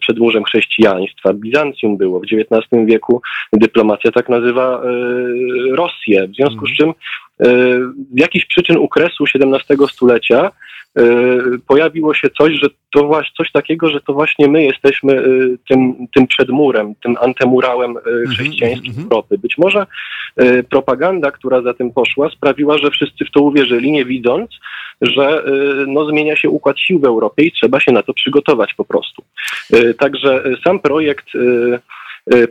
przedmurzem chrześcijaństwa, Bizancjum było. W XIX wieku dyplomacja tak nazywa Rosję. W związku z czym z jakichś przyczyn u kresu XVII stulecia pojawiło się coś, że to właśnie coś takiego, że to właśnie my jesteśmy tym, tym przedmurem, tym antemurałem mhm, chrześcijaństwa mm -hmm. Europy. Być może propaganda, która za tym poszła, sprawiła, że wszyscy w to uwierzyli, nie widząc, że no, zmienia się układ sił w Europie i trzeba się na to przygotować po prostu. Także sam projekt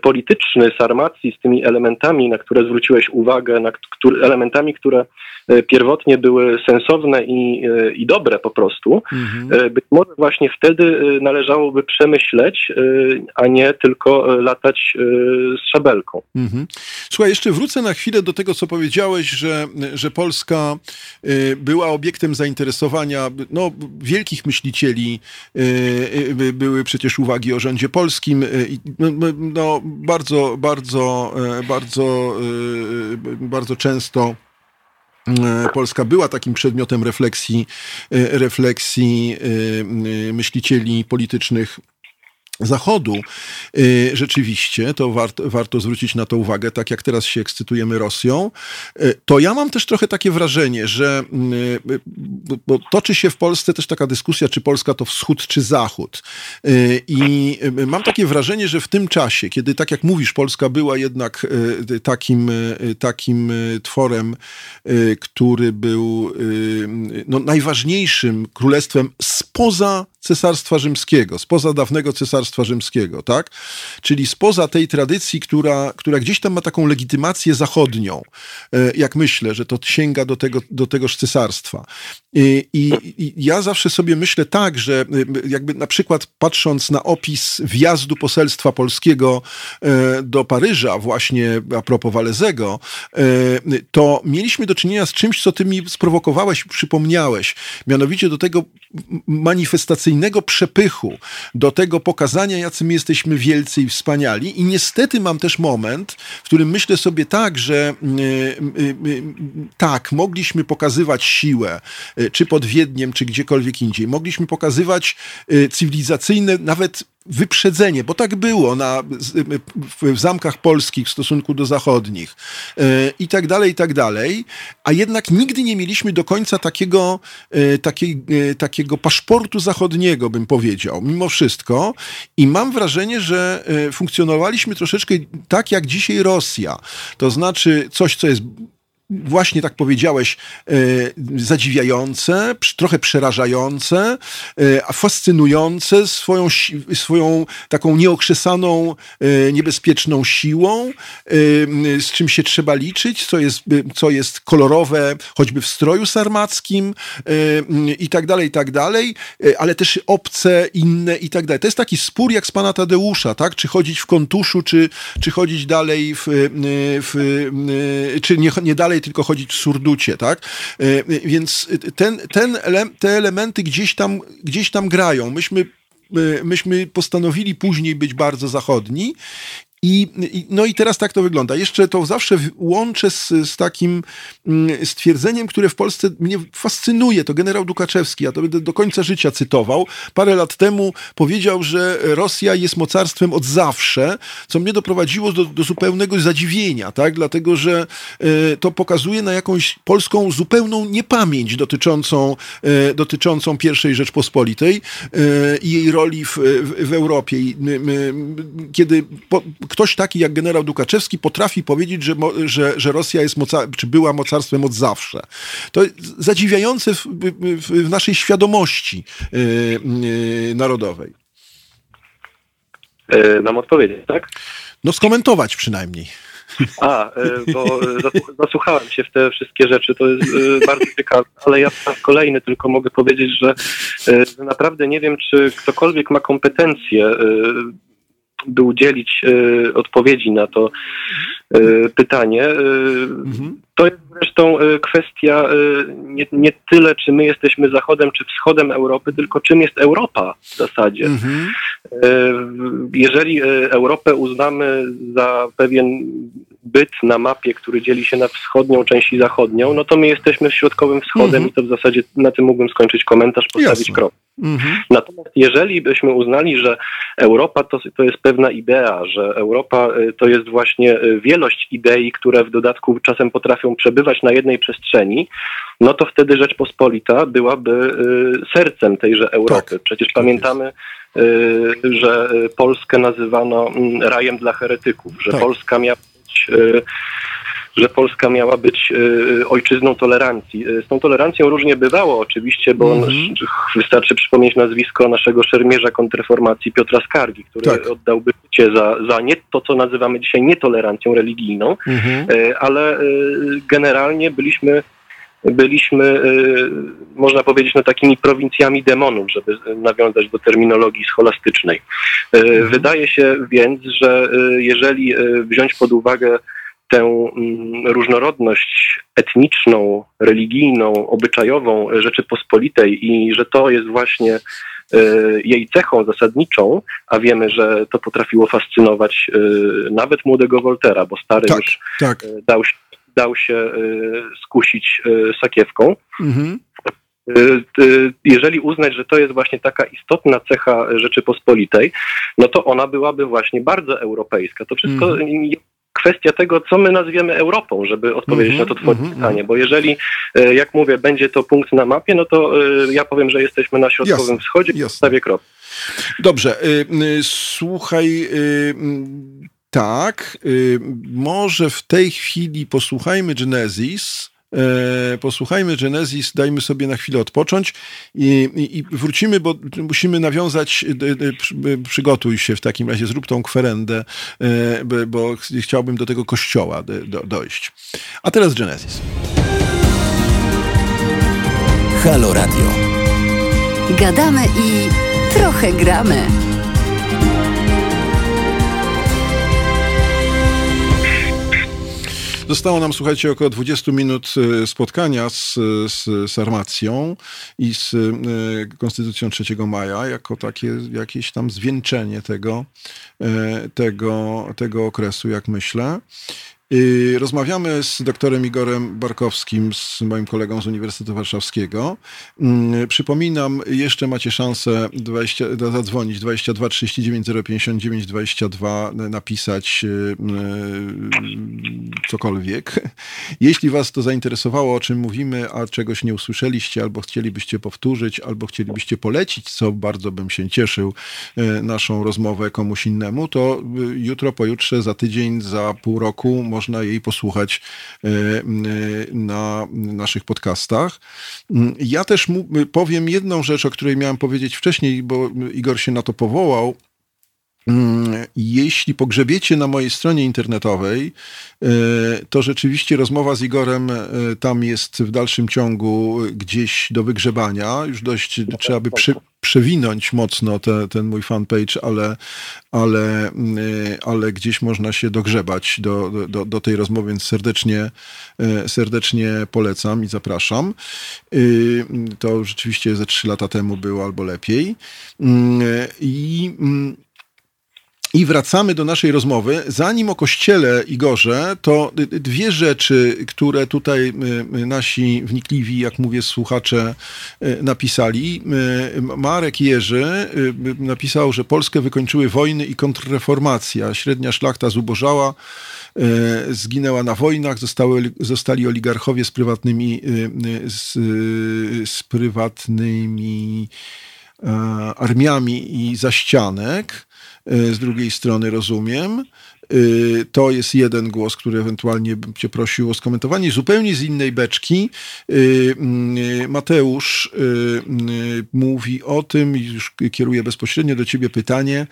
polityczny Sarmacji z tymi elementami, na które zwróciłeś uwagę, na które, elementami, które E, pierwotnie były sensowne i, e, i dobre po prostu, mhm. Być może właśnie wtedy należałoby przemyśleć, a nie tylko latać z szabelką. Mhm. Słuchaj, jeszcze wrócę na chwilę do tego, co powiedziałeś, że, że Polska była obiektem zainteresowania no, wielkich myślicieli. Były przecież uwagi o rządzie polskim. No, no bardzo, bardzo, bardzo, bardzo często E, Polska była takim przedmiotem refleksji, e, refleksji e, myślicieli politycznych Zachodu y, rzeczywiście, to warto, warto zwrócić na to uwagę, tak jak teraz się ekscytujemy Rosją, y, to ja mam też trochę takie wrażenie, że y, bo toczy się w Polsce też taka dyskusja, czy Polska to wschód, czy zachód. I mam takie wrażenie, że w tym czasie, kiedy tak jak mówisz, Polska była jednak takim, takim tworem, który był no, najważniejszym królestwem spoza Cesarstwa Rzymskiego, spoza dawnego Cesarstwa Rzymskiego, tak? Czyli spoza tej tradycji, która, która gdzieś tam ma taką legitymację zachodnią, e, jak myślę, że to sięga do, tego, do tegoż cesarstwa. I, i, I, ja zawsze sobie myślę tak, że e, jakby na przykład patrząc na opis wjazdu poselstwa polskiego e, do Paryża, właśnie a propos Walezego, to mieliśmy do czynienia z czymś, co ty mi sprowokowałeś, przypomniałeś, mianowicie do tego manifestacyjnego przepychu, do tego pokazania, jacy my jesteśmy wielcy i wspaniali. I niestety mam też moment, w którym myślę sobie tak, że y, y, y, tak, mogliśmy pokazywać siłę, czy pod Wiedniem, czy gdziekolwiek indziej. Mogliśmy pokazywać cywilizacyjne, nawet wyprzedzenie, bo tak było na, w zamkach polskich w stosunku do zachodnich e, i tak dalej, i tak dalej, a jednak nigdy nie mieliśmy do końca takiego, e, takiej, takiego paszportu zachodniego, bym powiedział, mimo wszystko. I mam wrażenie, że funkcjonowaliśmy troszeczkę tak jak dzisiaj Rosja, to znaczy coś, co jest właśnie tak powiedziałeś, e, zadziwiające, trochę przerażające, e, fascynujące swoją, swoją taką nieokrzesaną, e, niebezpieczną siłą, z czym się trzeba liczyć, co jest, co jest kolorowe, choćby w stroju sarmackim i tak dalej, i tak dalej, ale też obce, inne i tak dalej. To jest taki spór jak z pana Tadeusza, tak? Czy chodzić w kontuszu, czy, czy chodzić dalej w, w czy nie, nie dalej dalej, tylko chodzić w surducie, tak? E, więc ten, ten, te elementy gdzieś tam, gdzieś tam grają. Myśmy e, myśmy postanowili później być bardzo zachodni i, no i teraz tak to wygląda. Jeszcze to zawsze łączę z, z takim mm, stwierdzeniem, które w Polsce mnie fascynuje. To generał Dukaczewski, ja to będę do końca życia cytował. Parę lat temu powiedział, że Rosja jest mocarstwem od zawsze, co mnie doprowadziło do, do zupełnego zadziwienia, tak? Dlatego, że e, to pokazuje na jakąś polską zupełną niepamięć dotyczącą, e, dotyczącą pierwszej Rzeczpospolitej e, i jej roli w, w, w Europie. I, kiedy po, ktoś taki jak generał Dukaczewski potrafi powiedzieć, że, że, że Rosja jest moca, czy była mocarstwem od zawsze. To zadziwiające w, w, w naszej świadomości yy, yy, narodowej. Yy, mam odpowiedzieć, tak? No skomentować przynajmniej. A, bo zasłuchałem się w te wszystkie rzeczy, to jest bardzo ciekawe, ale ja po raz kolejny tylko mogę powiedzieć, że naprawdę nie wiem, czy ktokolwiek ma kompetencje by udzielić e, odpowiedzi na to e, pytanie. Mhm. To jest zresztą kwestia nie, nie, tyle, czy my jesteśmy zachodem, czy wschodem Europy, tylko czym jest Europa w zasadzie. Mhm. Jeżeli Europę uznamy za pewien byt na mapie, który dzieli się na wschodnią część i zachodnią, no to my jesteśmy środkowym wschodem mhm. i to w zasadzie na tym mógłbym skończyć komentarz, postawić krok. Mhm. Natomiast jeżeli byśmy uznali, że Europa to, to jest pewna idea, że Europa y, to jest właśnie y, wielość idei, które w dodatku czasem potrafią przebywać na jednej przestrzeni, no to wtedy Rzeczpospolita byłaby y, sercem tejże Europy. Tak. Przecież pamiętamy, że Polskę nazywano mm, rajem dla heretyków, że tak. Polska miała być że Polska miała być e, ojczyzną tolerancji. E, z tą tolerancją różnie bywało oczywiście, bo mm -hmm. wystarczy przypomnieć nazwisko naszego szermierza kontrreformacji Piotra Skargi, który tak. oddałby życie za, za nie to, co nazywamy dzisiaj nietolerancją religijną, mm -hmm. ale generalnie byliśmy byliśmy, można powiedzieć, no, takimi prowincjami demonów, żeby nawiązać do terminologii scholastycznej. Mhm. Wydaje się więc, że jeżeli wziąć pod uwagę tę mm, różnorodność etniczną, religijną, obyczajową Rzeczypospolitej i że to jest właśnie jej cechą zasadniczą, a wiemy, że to potrafiło fascynować nawet młodego Woltera, bo stary tak, już tak. Dał, dał się skusić sakiewką. Mhm. Jeżeli uznać, że to jest właśnie taka istotna cecha Rzeczypospolitej, no to ona byłaby właśnie bardzo europejska. To wszystko mm kwestia tego, co my nazwiemy Europą, żeby odpowiedzieć mm -hmm, na to twoje mm -hmm. pytanie, bo jeżeli, e, jak mówię, będzie to punkt na mapie, no to e, ja powiem, że jesteśmy na środkowym jasne, wschodzie i stawię krok. Dobrze, y, y, słuchaj, y, tak, może w tej chwili posłuchajmy Genesis, E, posłuchajmy Genesis, dajmy sobie na chwilę odpocząć i, i, i wrócimy, bo musimy nawiązać, przygotuj się w takim razie, zrób tą kwerendę, bo chciałbym do tego kościoła do, dojść. A teraz Genesis. Halo Radio. Gadamy i trochę gramy. Zostało nam, słuchajcie, około 20 minut e, spotkania z, z Sarmacją i z e, Konstytucją 3 maja, jako takie jakieś tam zwieńczenie tego, e, tego, tego okresu, jak myślę. Rozmawiamy z doktorem Igorem Barkowskim, z moim kolegą z Uniwersytetu Warszawskiego. Mm, przypominam, jeszcze macie szansę 20, zadzwonić 22 39 059 22, napisać y, y, cokolwiek. Jeśli was to zainteresowało, o czym mówimy, a czegoś nie usłyszeliście, albo chcielibyście powtórzyć, albo chcielibyście polecić, co bardzo bym się cieszył, y, naszą rozmowę komuś innemu, to jutro, pojutrze, za tydzień, za pół roku można jej posłuchać e, e, na naszych podcastach. Ja też powiem jedną rzecz, o której miałem powiedzieć wcześniej, bo Igor się na to powołał. Jeśli pogrzebiecie na mojej stronie internetowej, e, to rzeczywiście rozmowa z Igorem tam jest w dalszym ciągu gdzieś do wygrzebania. Już dość trzeba by przy, przewinąć mocno te, ten mój fanpage, ale, ale, y, ale gdzieś można się dogrzebać do, do, do tej rozmowy, więc serdecznie, serdecznie polecam i zapraszam. To rzeczywiście ze trzy lata temu było albo lepiej. I i wracamy do naszej rozmowy. Zanim o kościele Igorze, to dwie rzeczy, które tutaj nasi wnikliwi, jak mówię, słuchacze y, napisali. Marek Jerzy napisał, że Polskę wykończyły wojny i kontrreformacja. Średnia szlachta zubożała, zginęła na wojnach, zostały, zostali oligarchowie z prywatnymi, z, z prywatnymi armiami i zaścianek. E, z drugiej strony rozumiem. E, to jest jeden głos, który ewentualnie bym cię prosił o skomentowanie. Zupełnie z innej beczki e, Mateusz mówi o tym, już kieruję bezpośrednio do ciebie pytanie,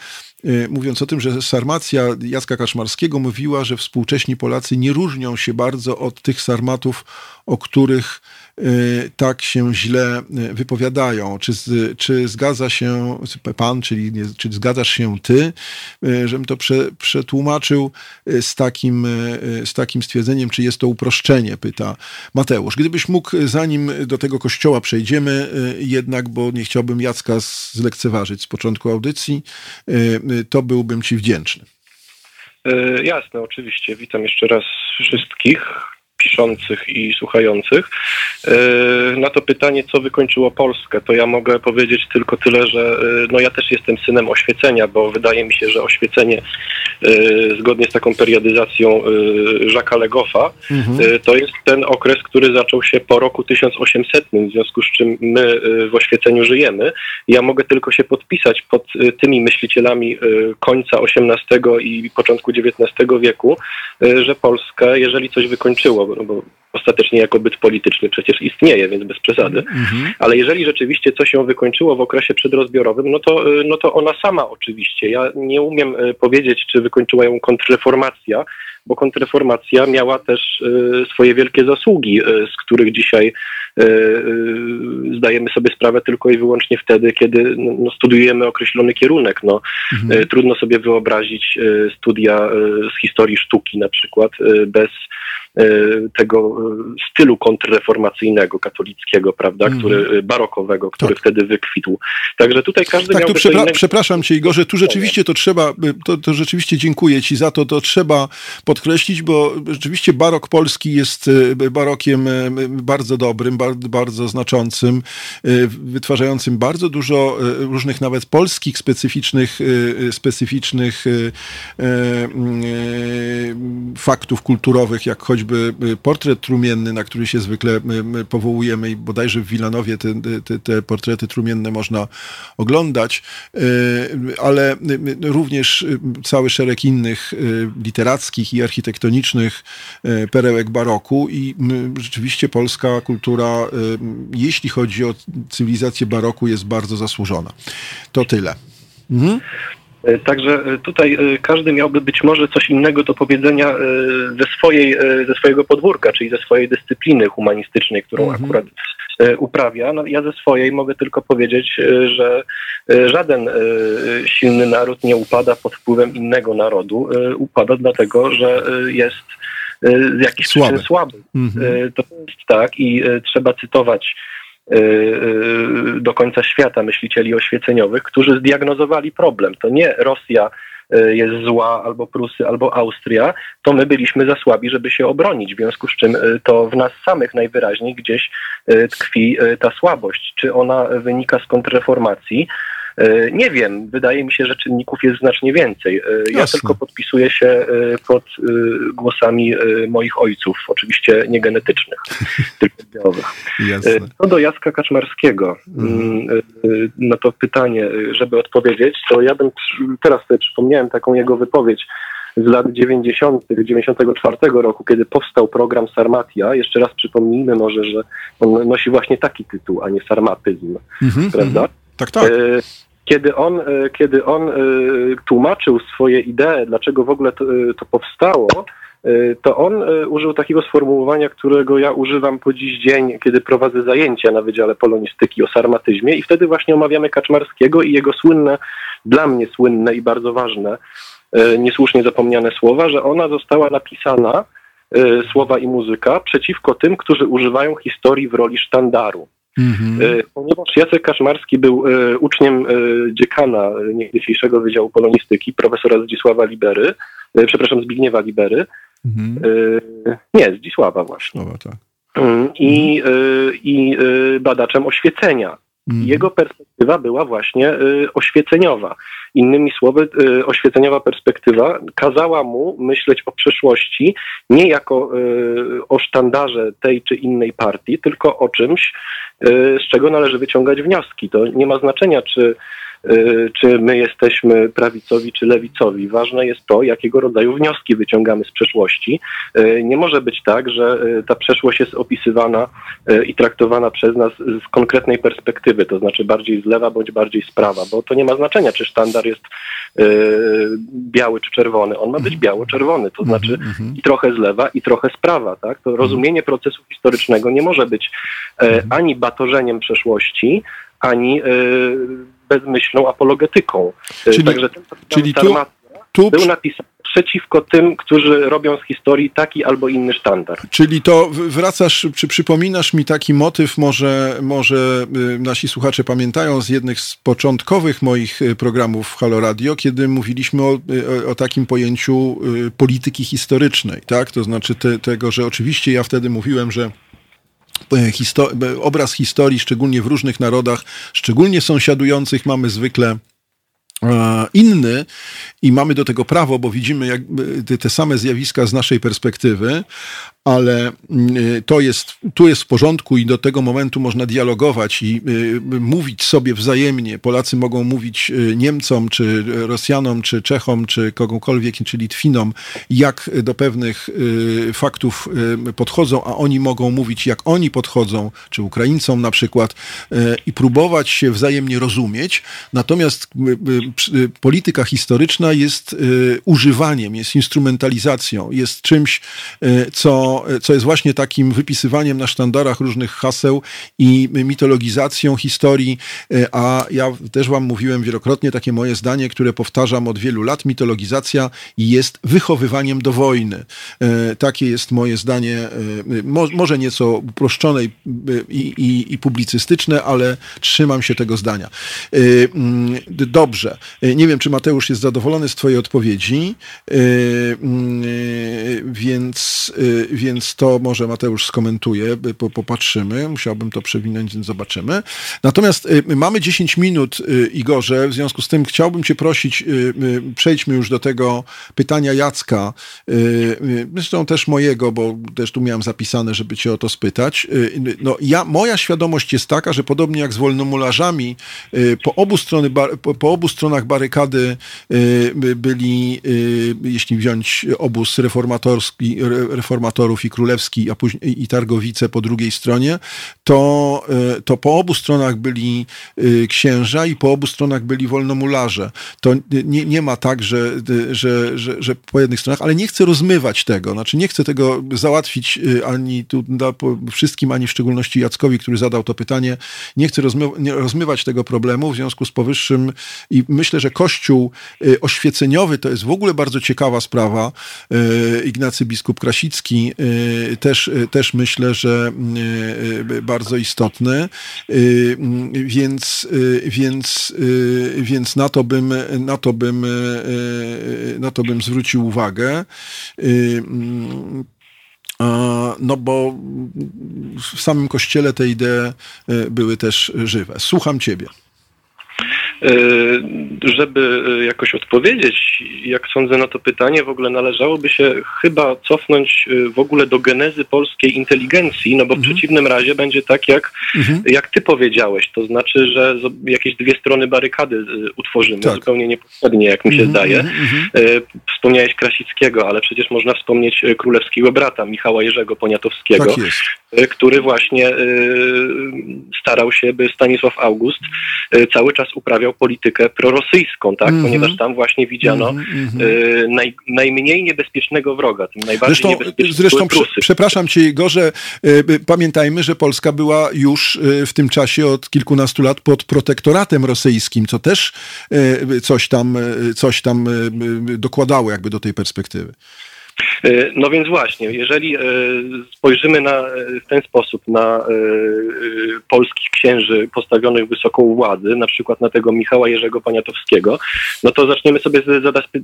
mówiąc o tym, że Sarmacja Jacka Kaszmarskiego mówiła, że współcześni Polacy nie różnią się bardzo od tych sarmatów, o których tak się źle y, wypowiadają. Czy, czy zgadza się pan, czyli nie, czy zgadzasz się ty, y, żebym to prze, przetłumaczył z takim, z takim stwierdzeniem, czy jest to uproszczenie, pyta Mateusz. Gdybyś mógł, zanim do tego kościoła przejdziemy, jednak, bo nie chciałbym Jacka zlekceważyć z początku audycji, to byłbym ci wdzięczny. Jasne, oczywiście. Witam jeszcze raz wszystkich piszących i słuchających. E, na to pytanie, co wykończyło Polskę, to ja mogę powiedzieć tylko tyle, że e, no ja też jestem synem oświecenia, bo wydaje mi się, że oświecenie e, zgodnie z taką periodyzacją Jacques'a Legoffa, mhm. to jest ten okres, który zaczął się po roku 1800, w związku z czym my w oświeceniu żyjemy. Ja mogę tylko się podpisać pod tymi myślicielami końca XVIII i początku XIX wieku, że Polskę, jeżeli coś wykończyło, no bo ostatecznie jako byt polityczny przecież istnieje, więc bez przesady. Mhm. Ale jeżeli rzeczywiście coś ją wykończyło w okresie przedrozbiorowym, no to, y, no to ona sama oczywiście. Ja nie umiem y, powiedzieć, czy wykończyła ją kontrreformacja, bo kontrreformacja miała też y, swoje wielkie zasługi, z których dzisiaj zdajemy sobie sprawę tylko i wyłącznie wtedy, kiedy no, studiujemy określony kierunek. No, mhm. Trudno sobie wyobrazić studia z historii sztuki na przykład bez E, tego stylu kontrreformacyjnego, katolickiego, prawda, mm. który, e, barokowego, który tak. wtedy wykwitł. Także tutaj każdy tak. Tu przepra innego... Przepraszam cię Igorze, tu rzeczywiście to trzeba, e, to, to rzeczywiście dziękuję ci za to, to trzeba podkreślić, bo rzeczywiście barok polski jest barokiem bardzo dobrym, bardzo, znaczącym, wytwarzającym bardzo dużo różnych nawet polskich specyficznych, specyficznych faktów kulturowych, jak choćby portret trumienny, na który się zwykle powołujemy i bodajże w Wilanowie te, te, te portrety trumienne można oglądać, ale również cały szereg innych literackich i architektonicznych perełek baroku i rzeczywiście polska kultura, jeśli chodzi o cywilizację baroku, jest bardzo zasłużona. To tyle. Mhm. E, także e, tutaj e, każdy miałby być może coś innego do powiedzenia ze, swojej, ze swojego podwórka, czyli ze swojej dyscypliny humanistycznej, którą mhm. akurat uprawia. No, ja ze swojej mogę tylko powiedzieć, że żaden silny naród nie upada pod wpływem innego narodu. Upada dlatego, że jest z jakichś słaby. przyczyn słaby. Mhm. To jest tak i trzeba cytować do końca świata myślicieli oświeceniowych, którzy zdiagnozowali problem. To nie Rosja y, jest zła, albo Prusy, albo Austria, to my byliśmy za słabi, żeby się obronić, w związku z czym to w nas samych najwyraźniej gdzieś tkwi ta słabość. Czy ona wynika z kontrreformacji, nie wiem, wydaje mi się, że czynników jest znacznie więcej. E, ja Jasne. tylko podpisuję się e, pod głosami moich ojców, oczywiście nie genetycznych, tylko białowych. Co do Jacka Kaczmarskiego, mhm. Mm, na to pytanie, żeby odpowiedzieć, to ja bym teraz sobie przypomniałem taką jego wypowiedź z lat 90., 94 roku, kiedy powstał program Sarmatia. Jeszcze raz przypomnijmy może, że on nosi właśnie taki tytuł, a nie sarmatyzm, mhm, prawda? Mhm. Tak, tak. Kiedy on, e, kiedy on e, tłumaczył swoje idee, dlaczego w ogóle to, e, to powstało, to on użył takiego sformułowania, którego ja używam po dziś dzień, kiedy prowadzę zajęcia na Wydziale Polonistyki o sarmatyzmie i wtedy właśnie omawiamy Kaczmarskiego i jego słynne, dla mnie słynne i bardzo ważne, niesłusznie zapomniane słowa, że ona została napisana, słowa i muzyka, przeciwko tym, którzy używają historii w roli sztandaru. Mhm. E, ponieważ Jacek Kaszmarski był e, uczniem e, dziekana dzisiejszego Wydziału Polonistyki, profesora Zdzisława Libery, przepraszam, Zbigniewa Libery. Mhm. Nie, Zdzisława właśnie. Tak. Mm, I, i badaczem oświecenia. Mhm. Jego perspektywa była właśnie oświeceniowa. Innymi słowy, oświeceniowa perspektywa kazała mu myśleć o przeszłości nie jako o sztandarze tej czy innej partii, tylko o czymś, Y, z czego należy wyciągać wnioski. To nie ma znaczenia, czy, y, czy my jesteśmy prawicowi czy lewicowi. Ważne jest to, jakiego rodzaju wnioski wyciągamy z przeszłości. Y, nie może być tak, że ta przeszłość jest opisywana i traktowana przez nas z konkretnej perspektywy, to znaczy bardziej z lewa bądź bardziej z prawa, bo to nie ma znaczenia, czy sztandar jest biały czy czerwony. On ma być biało-czerwony, to znaczy i trochę z lewa, i trochę z prawa. Tak? To rozumienie procesu historycznego nie może być ani batorzeniem przeszłości, ani e, bezmyślną apologetyką. E, czyli, Także ten czyli tu, tu był napisany przeciwko tym, którzy robią z historii taki albo inny sztandar. Czyli to wracasz, czy przypominasz mi taki motyw, może, może y, nasi słuchacze pamiętają z jednych z początkowych moich y, programów Halo Radio, kiedy mówiliśmy o, y, o takim pojęciu polityki historycznej, tak? To znaczy te, tego, że oczywiście ja wtedy mówiłem, że obraz historii, szczególnie w różnych narodach, szczególnie sąsiadujących, mamy zwykle e, inny i mamy do tego prawo, bo widzimy jakby te same zjawiska z naszej perspektywy, ale mm, to jest, tu jest w porządku i do tego momentu można dialogować i y, mówić sobie wzajemnie. Polacy mogą mówić Niemcom, czy Rosjanom, czy Czechom, czy kogokolwiek, czy Litwinom, jak do pewnych faktów podchodzą, a oni mogą mówić, jak oni podchodzą, czy Ukraińcom na przykład, i próbować się wzajemnie rozumieć. Natomiast polityka historyczna jest używaniem, jest instrumentalizacją, jest czymś, co co, jest właśnie takim wypisywaniem na sztandarach różnych haseł i mitologizacją historii, a ja też wam mówiłem wielokrotnie takie moje zdanie, które powtarzam od wielu lat, mitologizacja jest wychowywaniem do wojny. Takie jest moje zdanie, może nieco uproszczone i, i, i publicystyczne, ale trzymam się tego zdania. Mm, dobrze. Nie wiem, czy Mateusz jest zadowolony z Twojej odpowiedzi, mm, więc, więc to może Mateusz skomentuje, popatrzymy. Musiałbym to przewinąć, więc zobaczymy. Natomiast mamy 10 minut, Igorze, w związku z tym chciałbym Cię prosić, przejdźmy już do tego pytania Jacka, zresztą też mojego, bo też tu miałem zapisane, żeby Cię o to spytać. No, ja, moja świadomość jest taka, że podobnie jak z wolnomularzami, po obu, strony, po obu stronach barykady byli, jeśli wziąć obóz reformatorski, reformatorów i królewski, a później i Targowice po drugiej stronie, to, to po obu stronach byli księża i po obu stronach byli wolnomularze. To nie, nie ma tak, że, że, że, że po jednych stronach, ale nie chcę rozmywać tego. Znaczy nie chcę tego załatwić ani tu wszystkim, ani w szczególności Jackowi, który zadał to pytanie. Nie chcę rozmy rozmywać tego problemu w związku z powyższym i myślę, że Kościół oświeceniowy to jest w ogóle bardzo ciekawa sprawa. Ignacy biskup Krasicki też, też myślę, że bardzo istotny, więc, więc, więc na to bym, na to bym, na to bym zwrócił uwagę. No bo w samym kościele te idee były też żywe. Słucham ciebie. E, żeby e, jakoś odpowiedzieć, jak sądzę na to pytanie, w ogóle należałoby się chyba cofnąć e, w ogóle do genezy polskiej inteligencji, no bo w mhm. przeciwnym razie będzie tak, jak, mhm. jak ty powiedziałeś, to znaczy, że jakieś dwie strony barykady utworzymy, tak. zupełnie niepotrzebnie, jak mi się mhm. zdaje. Mhm, mhm. Wspomniałeś Krasickiego, ale przecież można wspomnieć królewskiego brata Michała Jerzego Poniatowskiego, tak który właśnie starał się, by Stanisław August cały czas uprawiał politykę prorosyjską, tak? Mm -hmm. Ponieważ tam właśnie widziano mm -hmm. y, naj, najmniej niebezpiecznego wroga, tym najbardziej zresztą, niebezpiecznego Zresztą prze, przepraszam cię Igorze, y, pamiętajmy, że Polska była już y, w tym czasie od kilkunastu lat pod protektoratem rosyjskim, co też y, coś tam, y, coś tam y, dokładało jakby do tej perspektywy. E, no więc właśnie, jeżeli e, spojrzymy na, e, w ten sposób na polskich księży postawionych wysoko władzy, na przykład na tego Michała Jerzego Paniatowskiego, no to zaczniemy sobie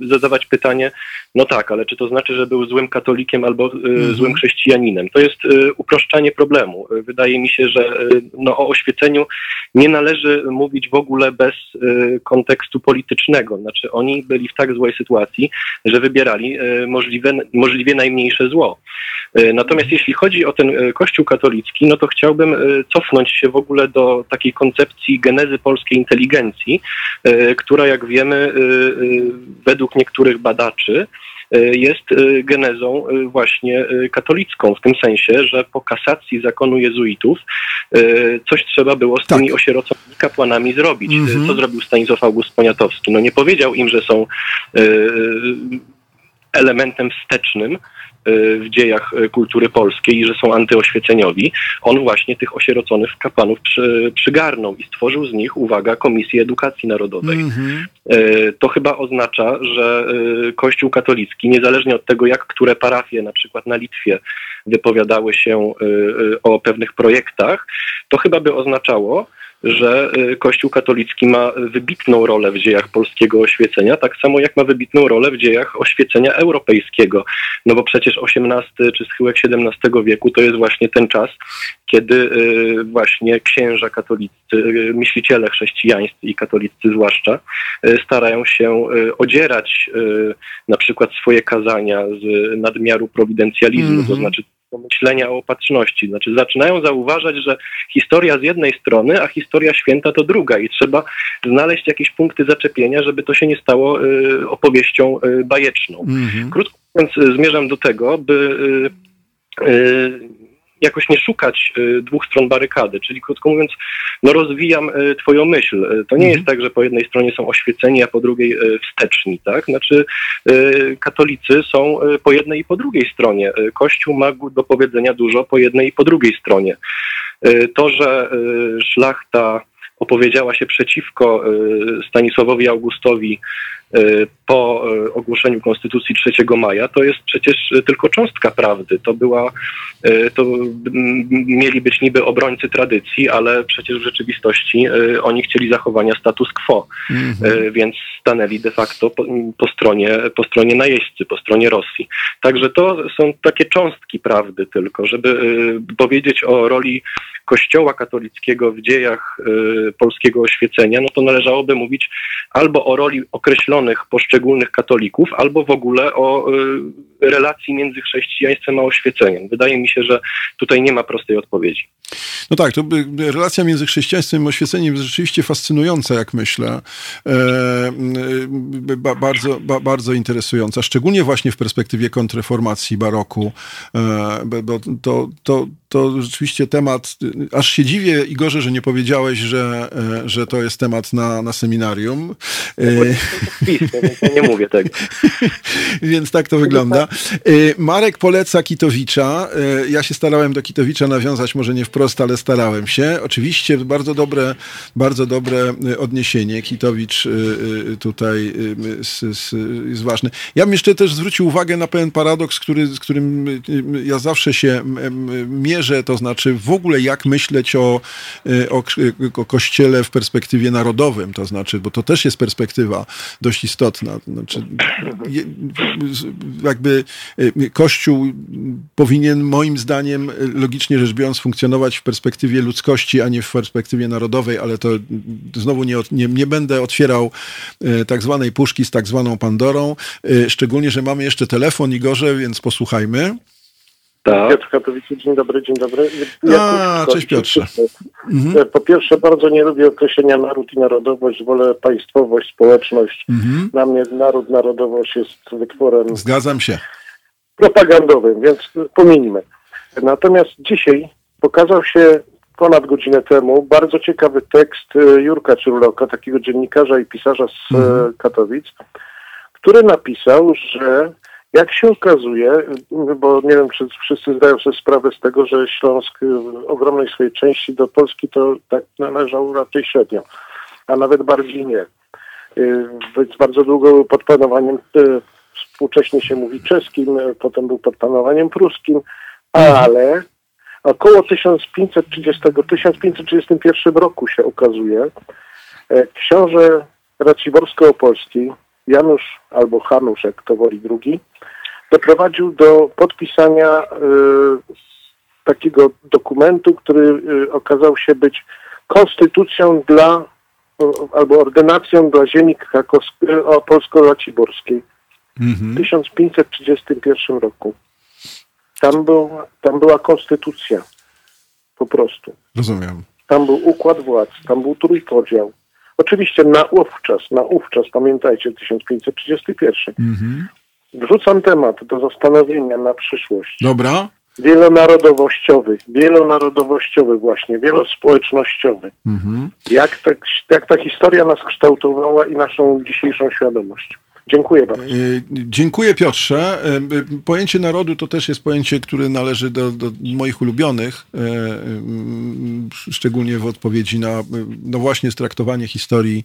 zadawać pytanie, no tak, ale czy to znaczy, że był złym katolikiem albo mhm. złym chrześcijaninem? To jest uproszczanie problemu. Wydaje mi się, że no, o oświeceniu nie należy mówić w ogóle bez kontekstu politycznego. Znaczy oni byli w tak złej sytuacji, że wybierali możliwe możliwie najmniejsze zło. E, natomiast jeśli chodzi o ten e, Kościół katolicki, no to chciałbym e, cofnąć się w ogóle do takiej koncepcji genezy polskiej inteligencji, która jak wiemy według niektórych badaczy jest genezą właśnie katolicką, w tym sensie, że po kasacji zakonu jezuitów coś trzeba było z tymi tak. osieroconymi kapłanami zrobić. Mm -hmm. Co zrobił Stanisław August Poniatowski? No nie powiedział im, że są elementem wstecznym y, w dziejach y, kultury polskiej i że są antyoświeceniowi, on właśnie tych osieroconych kapłanów przy, przygarnął i stworzył z nich, uwaga, Komisję Edukacji Narodowej. Mm -hmm. To chyba oznacza, że Kościół katolicki, niezależnie od tego, jak które parafie, na przykład na Litwie, wypowiadały się o pewnych projektach, to chyba by oznaczało, że y, Kościół katolicki ma wybitną rolę w dziejach polskiego oświecenia, tak samo jak ma wybitną rolę w dziejach oświecenia europejskiego. No bo przecież XVIII czy schyłek XVII wieku to jest właśnie ten czas, kiedy y, właśnie księża katolicy, y, myśliciele chrześcijańscy i katolicy zwłaszcza, starają się odzierać na przykład swoje kazania z nadmiaru prowidencjalizmu, mm -hmm. to mhm. znaczy myślenia o opatrzności. Znaczy zaczynają zauważać, że historia z jednej strony, a historia święta to druga i trzeba znaleźć jakieś punkty zaczepienia, żeby to się nie stało y, opowieścią y, bajeczną. Mm -hmm. Krótko mówiąc, zmierzam do tego, by y, y, jakoś nie szukać y, dwóch stron barykady, czyli krótko mówiąc, no rozwijam y, twoją myśl. Y, to nie jest mhm. tak, że po jednej stronie są oświeceni, a po drugiej wsteczni, tak? Znaczy katolicy są po jednej i po drugiej stronie. Kościół ma do powiedzenia dużo po jednej i po drugiej stronie. To, że szlachta opowiedziała się przeciwko Stanisławowi Augustowi po e, ogłoszeniu Konstytucji 3 maja, to jest przecież tylko cząstka prawdy. To była, e, to mieli być niby obrońcy tradycji, ale przecież w rzeczywistości oni chcieli zachowania status quo, mhm. więc stanęli de facto po, po, stronie, po stronie najeźdźcy, po stronie Rosji. Także to są takie cząstki prawdy tylko, żeby powiedzieć o roli Kościoła katolickiego w dziejach polskiego oświecenia, no to należałoby mówić albo o roli określonych poszczególnych katolików, albo w ogóle o y, relacji między chrześcijaństwem a oświeceniem. Wydaje mi się, że tutaj nie ma prostej odpowiedzi. No tak, to relacja między chrześcijaństwem i oświeceniem jest rzeczywiście fascynująca, jak myślę. E, ba, bardzo, ba, bardzo interesująca, szczególnie właśnie w perspektywie kontreformacji baroku, e, to, to, to rzeczywiście temat, aż się dziwię, Igorze, że nie powiedziałeś, że, e, że to jest temat na, na seminarium. Ja nie mówię tego. Więc tak to wygląda. E, Marek poleca Kitowicza. E, ja się starałem do Kitowicza nawiązać, może nie wprost, ale starałem się. Oczywiście bardzo dobre, bardzo dobre odniesienie. Kitowicz tutaj jest ważny. Ja bym jeszcze też zwrócił uwagę na pewien paradoks, który, z którym ja zawsze się mierzę mierze, to znaczy w ogóle jak myśleć o, y, o, o Kościele w perspektywie narodowym, to znaczy, bo to też jest perspektywa dość istotna. Znaczy, jakby y, Kościół powinien moim zdaniem logicznie rzecz biorąc funkcjonować w perspektywie ludzkości, a nie w perspektywie narodowej, ale to znowu nie, nie, nie będę otwierał tak zwanej puszki z tak zwaną Pandorą, szczególnie, że mamy jeszcze telefon Igorze, więc posłuchajmy. Tak. Piotr Katowice, dzień dobry, dzień dobry. A, cześć Piotrze. Mhm. E, po pierwsze, bardzo nie lubię określenia naród i narodowość, wolę państwowość, społeczność. Mhm. Dla mnie naród, narodowość jest wytworem... Zgadzam się. Propagandowym, więc pominimy. Natomiast dzisiaj pokazał się ponad godzinę temu bardzo ciekawy tekst e, Jurka Czurloka, takiego dziennikarza i pisarza z e, mhm. Katowic, który napisał, że jak się okazuje, bo nie wiem, czy wszyscy zdają sobie sprawę z tego, że Śląsk w ogromnej swojej części do Polski to tak należał raczej średnio, a nawet bardziej nie. Więc bardzo długo był pod panowaniem, y, współcześnie się mówi czeskim, potem był pod panowaniem pruskim, ale około 1530-1531 roku się okazuje, książę Raciborsko-Opolski, Janusz albo Hanusz, jak to woli drugi, doprowadził do podpisania y, takiego dokumentu, który y, okazał się być konstytucją dla albo ordynacją dla ziemi polsko-raciborskiej mhm. w 1531 roku. Tam, był, tam była konstytucja. Po prostu. Rozumiem. Tam był układ władz, tam był trójpodział. Oczywiście na ówczas, na ówczas, pamiętajcie, 1531. Mhm. Wrzucam temat do zastanowienia na przyszłość. Dobra. Wielonarodowościowy, wielonarodowościowy właśnie, wielospołecznościowy. Mhm. Jak, ta, jak ta historia nas kształtowała i naszą dzisiejszą świadomość. Dziękuję bardzo. E, dziękuję Piotrze. E, pojęcie narodu to też jest pojęcie, które należy do, do moich ulubionych, e, szczególnie w odpowiedzi na no właśnie straktowanie historii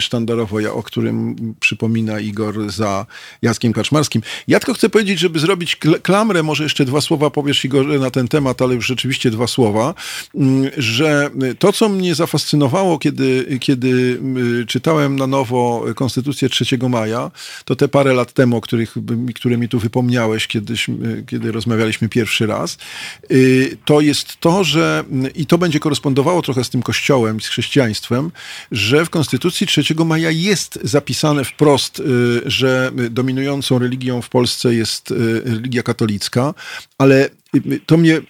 sztandarowo, o którym przypomina Igor za Jackiem Kaczmarskim. Ja tylko chcę powiedzieć, żeby zrobić klamrę, może jeszcze dwa słowa powiesz Igorze na ten temat, ale już rzeczywiście dwa słowa, że to, co mnie zafascynowało, kiedy, kiedy czytałem na nowo Konstytucję 3 maja, to te parę lat temu, o których, które mi tu wypomniałeś, kiedyś, kiedy rozmawialiśmy pierwszy raz, y, to jest to, że i to będzie korespondowało trochę z tym kościołem, z chrześcijaństwem, że w Konstytucji 3 maja jest zapisane wprost, y, że dominującą religią w Polsce jest y, religia katolicka, ale to mnie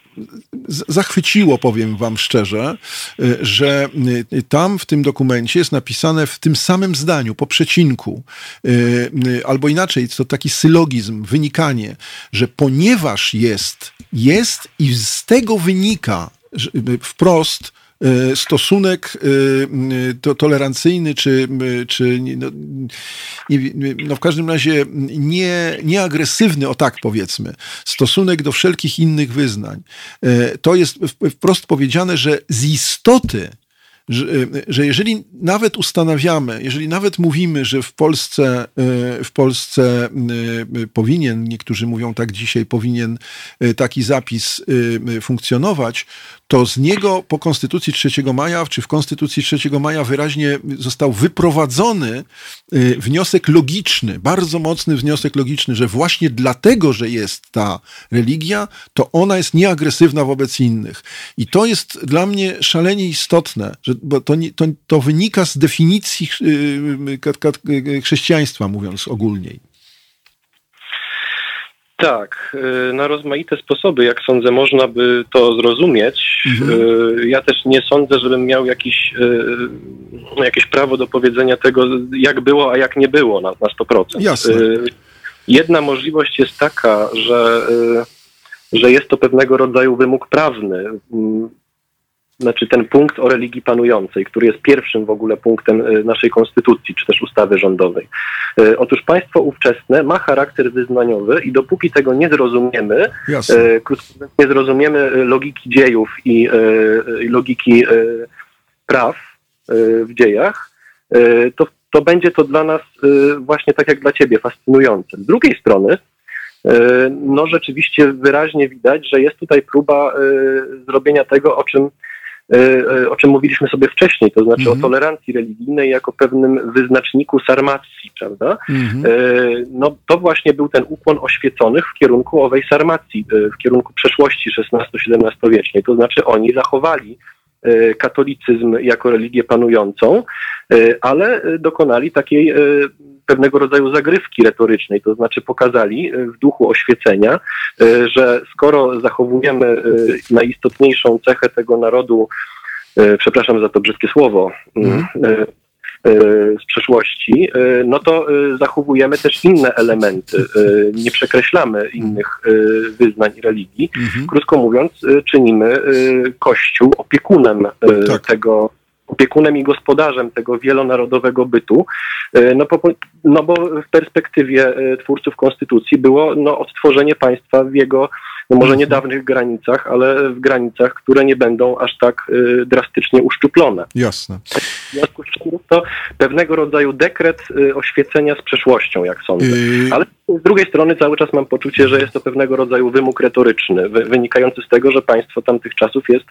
zachwyciło, powiem wam szczerze, y, że y, tam w tym dokumencie jest napisane w tym samym zdaniu, po przecinku, y, albo inaczej, to taki sylogizm, wynikanie, że ponieważ jest, jest i z tego wynika wprost, stosunek e, to, tolerancyjny, czy, czy no, no w każdym razie nie, nieagresywny, o tak powiedzmy, stosunek do wszelkich innych wyznań. E, to jest wprost powiedziane, że z istoty że, że jeżeli nawet ustanawiamy, jeżeli nawet mówimy, że w Polsce, w Polsce powinien, niektórzy mówią tak dzisiaj, powinien taki zapis funkcjonować, to z niego po Konstytucji 3 maja, czy w Konstytucji 3 maja wyraźnie został wyprowadzony y, wniosek logiczny, bardzo mocny wniosek logiczny, że właśnie dlatego, że jest ta religia, to ona jest nieagresywna wobec innych. I to jest dla mnie szalenie istotne, że, bo to, to, to wynika z definicji y, y, chrześcijaństwa, mówiąc ogólniej. Tak, na rozmaite sposoby, jak sądzę, można by to zrozumieć. Mhm. Ja też nie sądzę, żebym miał jakiś, jakieś prawo do powiedzenia tego, jak było, a jak nie było na, na 100%. Jasne. Jedna możliwość jest taka, że, że jest to pewnego rodzaju wymóg prawny znaczy ten punkt o religii panującej, który jest pierwszym w ogóle punktem e, naszej konstytucji, czy też ustawy rządowej. E, otóż państwo ówczesne ma charakter wyznaniowy i dopóki tego nie zrozumiemy, e, nie zrozumiemy logiki dziejów i logiki praw w dziejach, to, to będzie to dla nas właśnie tak jak dla ciebie fascynujące. Z drugiej strony, no rzeczywiście wyraźnie widać, że jest tutaj próba zrobienia tego, o czym o czym mówiliśmy sobie wcześniej, to znaczy mhm. o tolerancji religijnej jako pewnym wyznaczniku sarmacji, prawda? Mhm. E, no to właśnie był ten ukłon oświeconych w kierunku owej sarmacji, w kierunku przeszłości XVI-XVII wiecznej, to znaczy oni zachowali katolicyzm jako religię panującą, ale dokonali takiej pewnego rodzaju zagrywki retorycznej, to znaczy pokazali e, w duchu oświecenia, e, że skoro zachowujemy e, najistotniejszą cechę tego narodu, przepraszam za to brzydkie słowo, mm. z przeszłości, no to zachowujemy też inne elementy, nie przekreślamy innych wyznań i religii. Mhm. Krótko mówiąc, czynimy Kościół opiekunem tak. tego opiekunem i gospodarzem tego wielonarodowego bytu, e, no, po, no bo w perspektywie e, twórców konstytucji było no, odtworzenie państwa w jego no może mhm. niedawnych granicach, ale w granicach, które nie będą aż tak y, drastycznie uszczuplone. Jasne. W związku z czym to pewnego rodzaju dekret y, oświecenia z przeszłością, jak sądzę. Yy... Ale z drugiej strony cały czas mam poczucie, że jest to pewnego rodzaju wymóg retoryczny, wy, wynikający z tego, że państwo tamtych czasów jest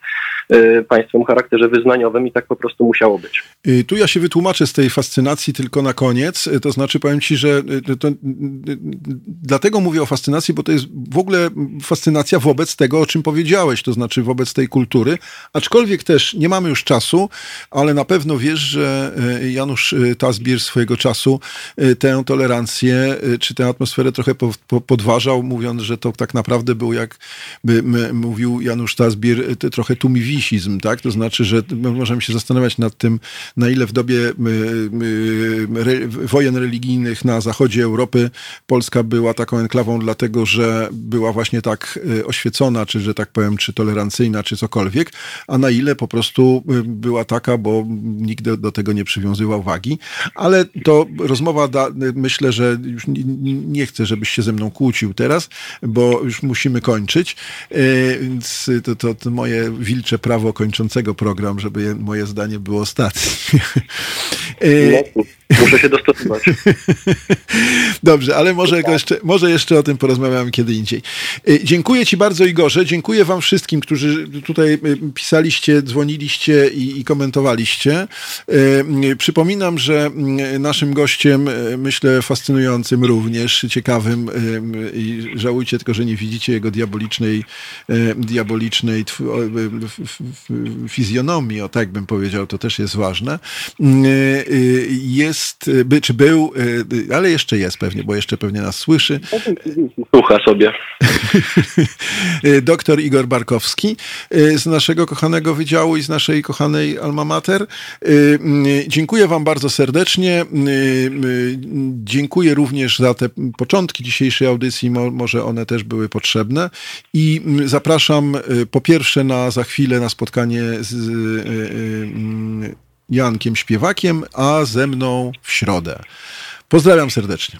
y, państwem o charakterze wyznaniowym i tak po prostu musiało być. Yy, tu ja się wytłumaczę z tej fascynacji tylko na koniec. To znaczy powiem ci, że to, dlatego mówię o fascynacji, bo to jest w ogóle fascynacja wobec tego, o czym powiedziałeś, to znaczy wobec tej kultury. Aczkolwiek też nie mamy już czasu, ale na pewno wiesz, że Janusz Tasbir swojego czasu tę tolerancję, czy tę atmosferę trochę podważał, mówiąc, że to tak naprawdę był, jak by mówił Janusz Tasbir, trochę tumiwisizm, tak? To znaczy, że możemy się zastanawiać nad tym, na ile w dobie wojen religijnych na zachodzie Europy Polska była taką enklawą, dlatego że była właśnie tak Y, oświecona, czy że tak powiem, czy tolerancyjna, czy cokolwiek, a na ile po prostu y, była taka, bo nikt do, do tego nie przywiązywał wagi. Ale to rozmowa, da, myślę, że już nie, nie, chcę, żebyś się ze mną kłócił teraz, bo już musimy kończyć. Y, więc to, to, to moje wilcze prawo kończącego program, żeby moje zdanie było ostatnie. Muszę się dostosować. Dobrze, ale może jeszcze, może jeszcze o tym porozmawiamy kiedy indziej. Dziękuję Ci bardzo, Igorze. Dziękuję Wam wszystkim, którzy tutaj pisaliście, dzwoniliście i, i komentowaliście. Przypominam, że naszym gościem, myślę, fascynującym również, ciekawym i żałujcie tylko, że nie widzicie jego diabolicznej, diabolicznej fizjonomii, o tak bym powiedział, to też jest ważne. Jest, by, czy był, ale jeszcze jest pewnie, bo jeszcze pewnie nas słyszy. Słucha sobie. doktor Igor Barkowski y, z naszego kochanego wydziału i z naszej kochanej Alma Mater. Y, y, dziękuję Wam bardzo serdecznie. Dziękuję również za te początki dzisiejszej audycji. Może one też były potrzebne. I zapraszam po pierwsze na za chwilę na spotkanie z Jankiem Śpiewakiem, a ze mną w środę. Pozdrawiam serdecznie.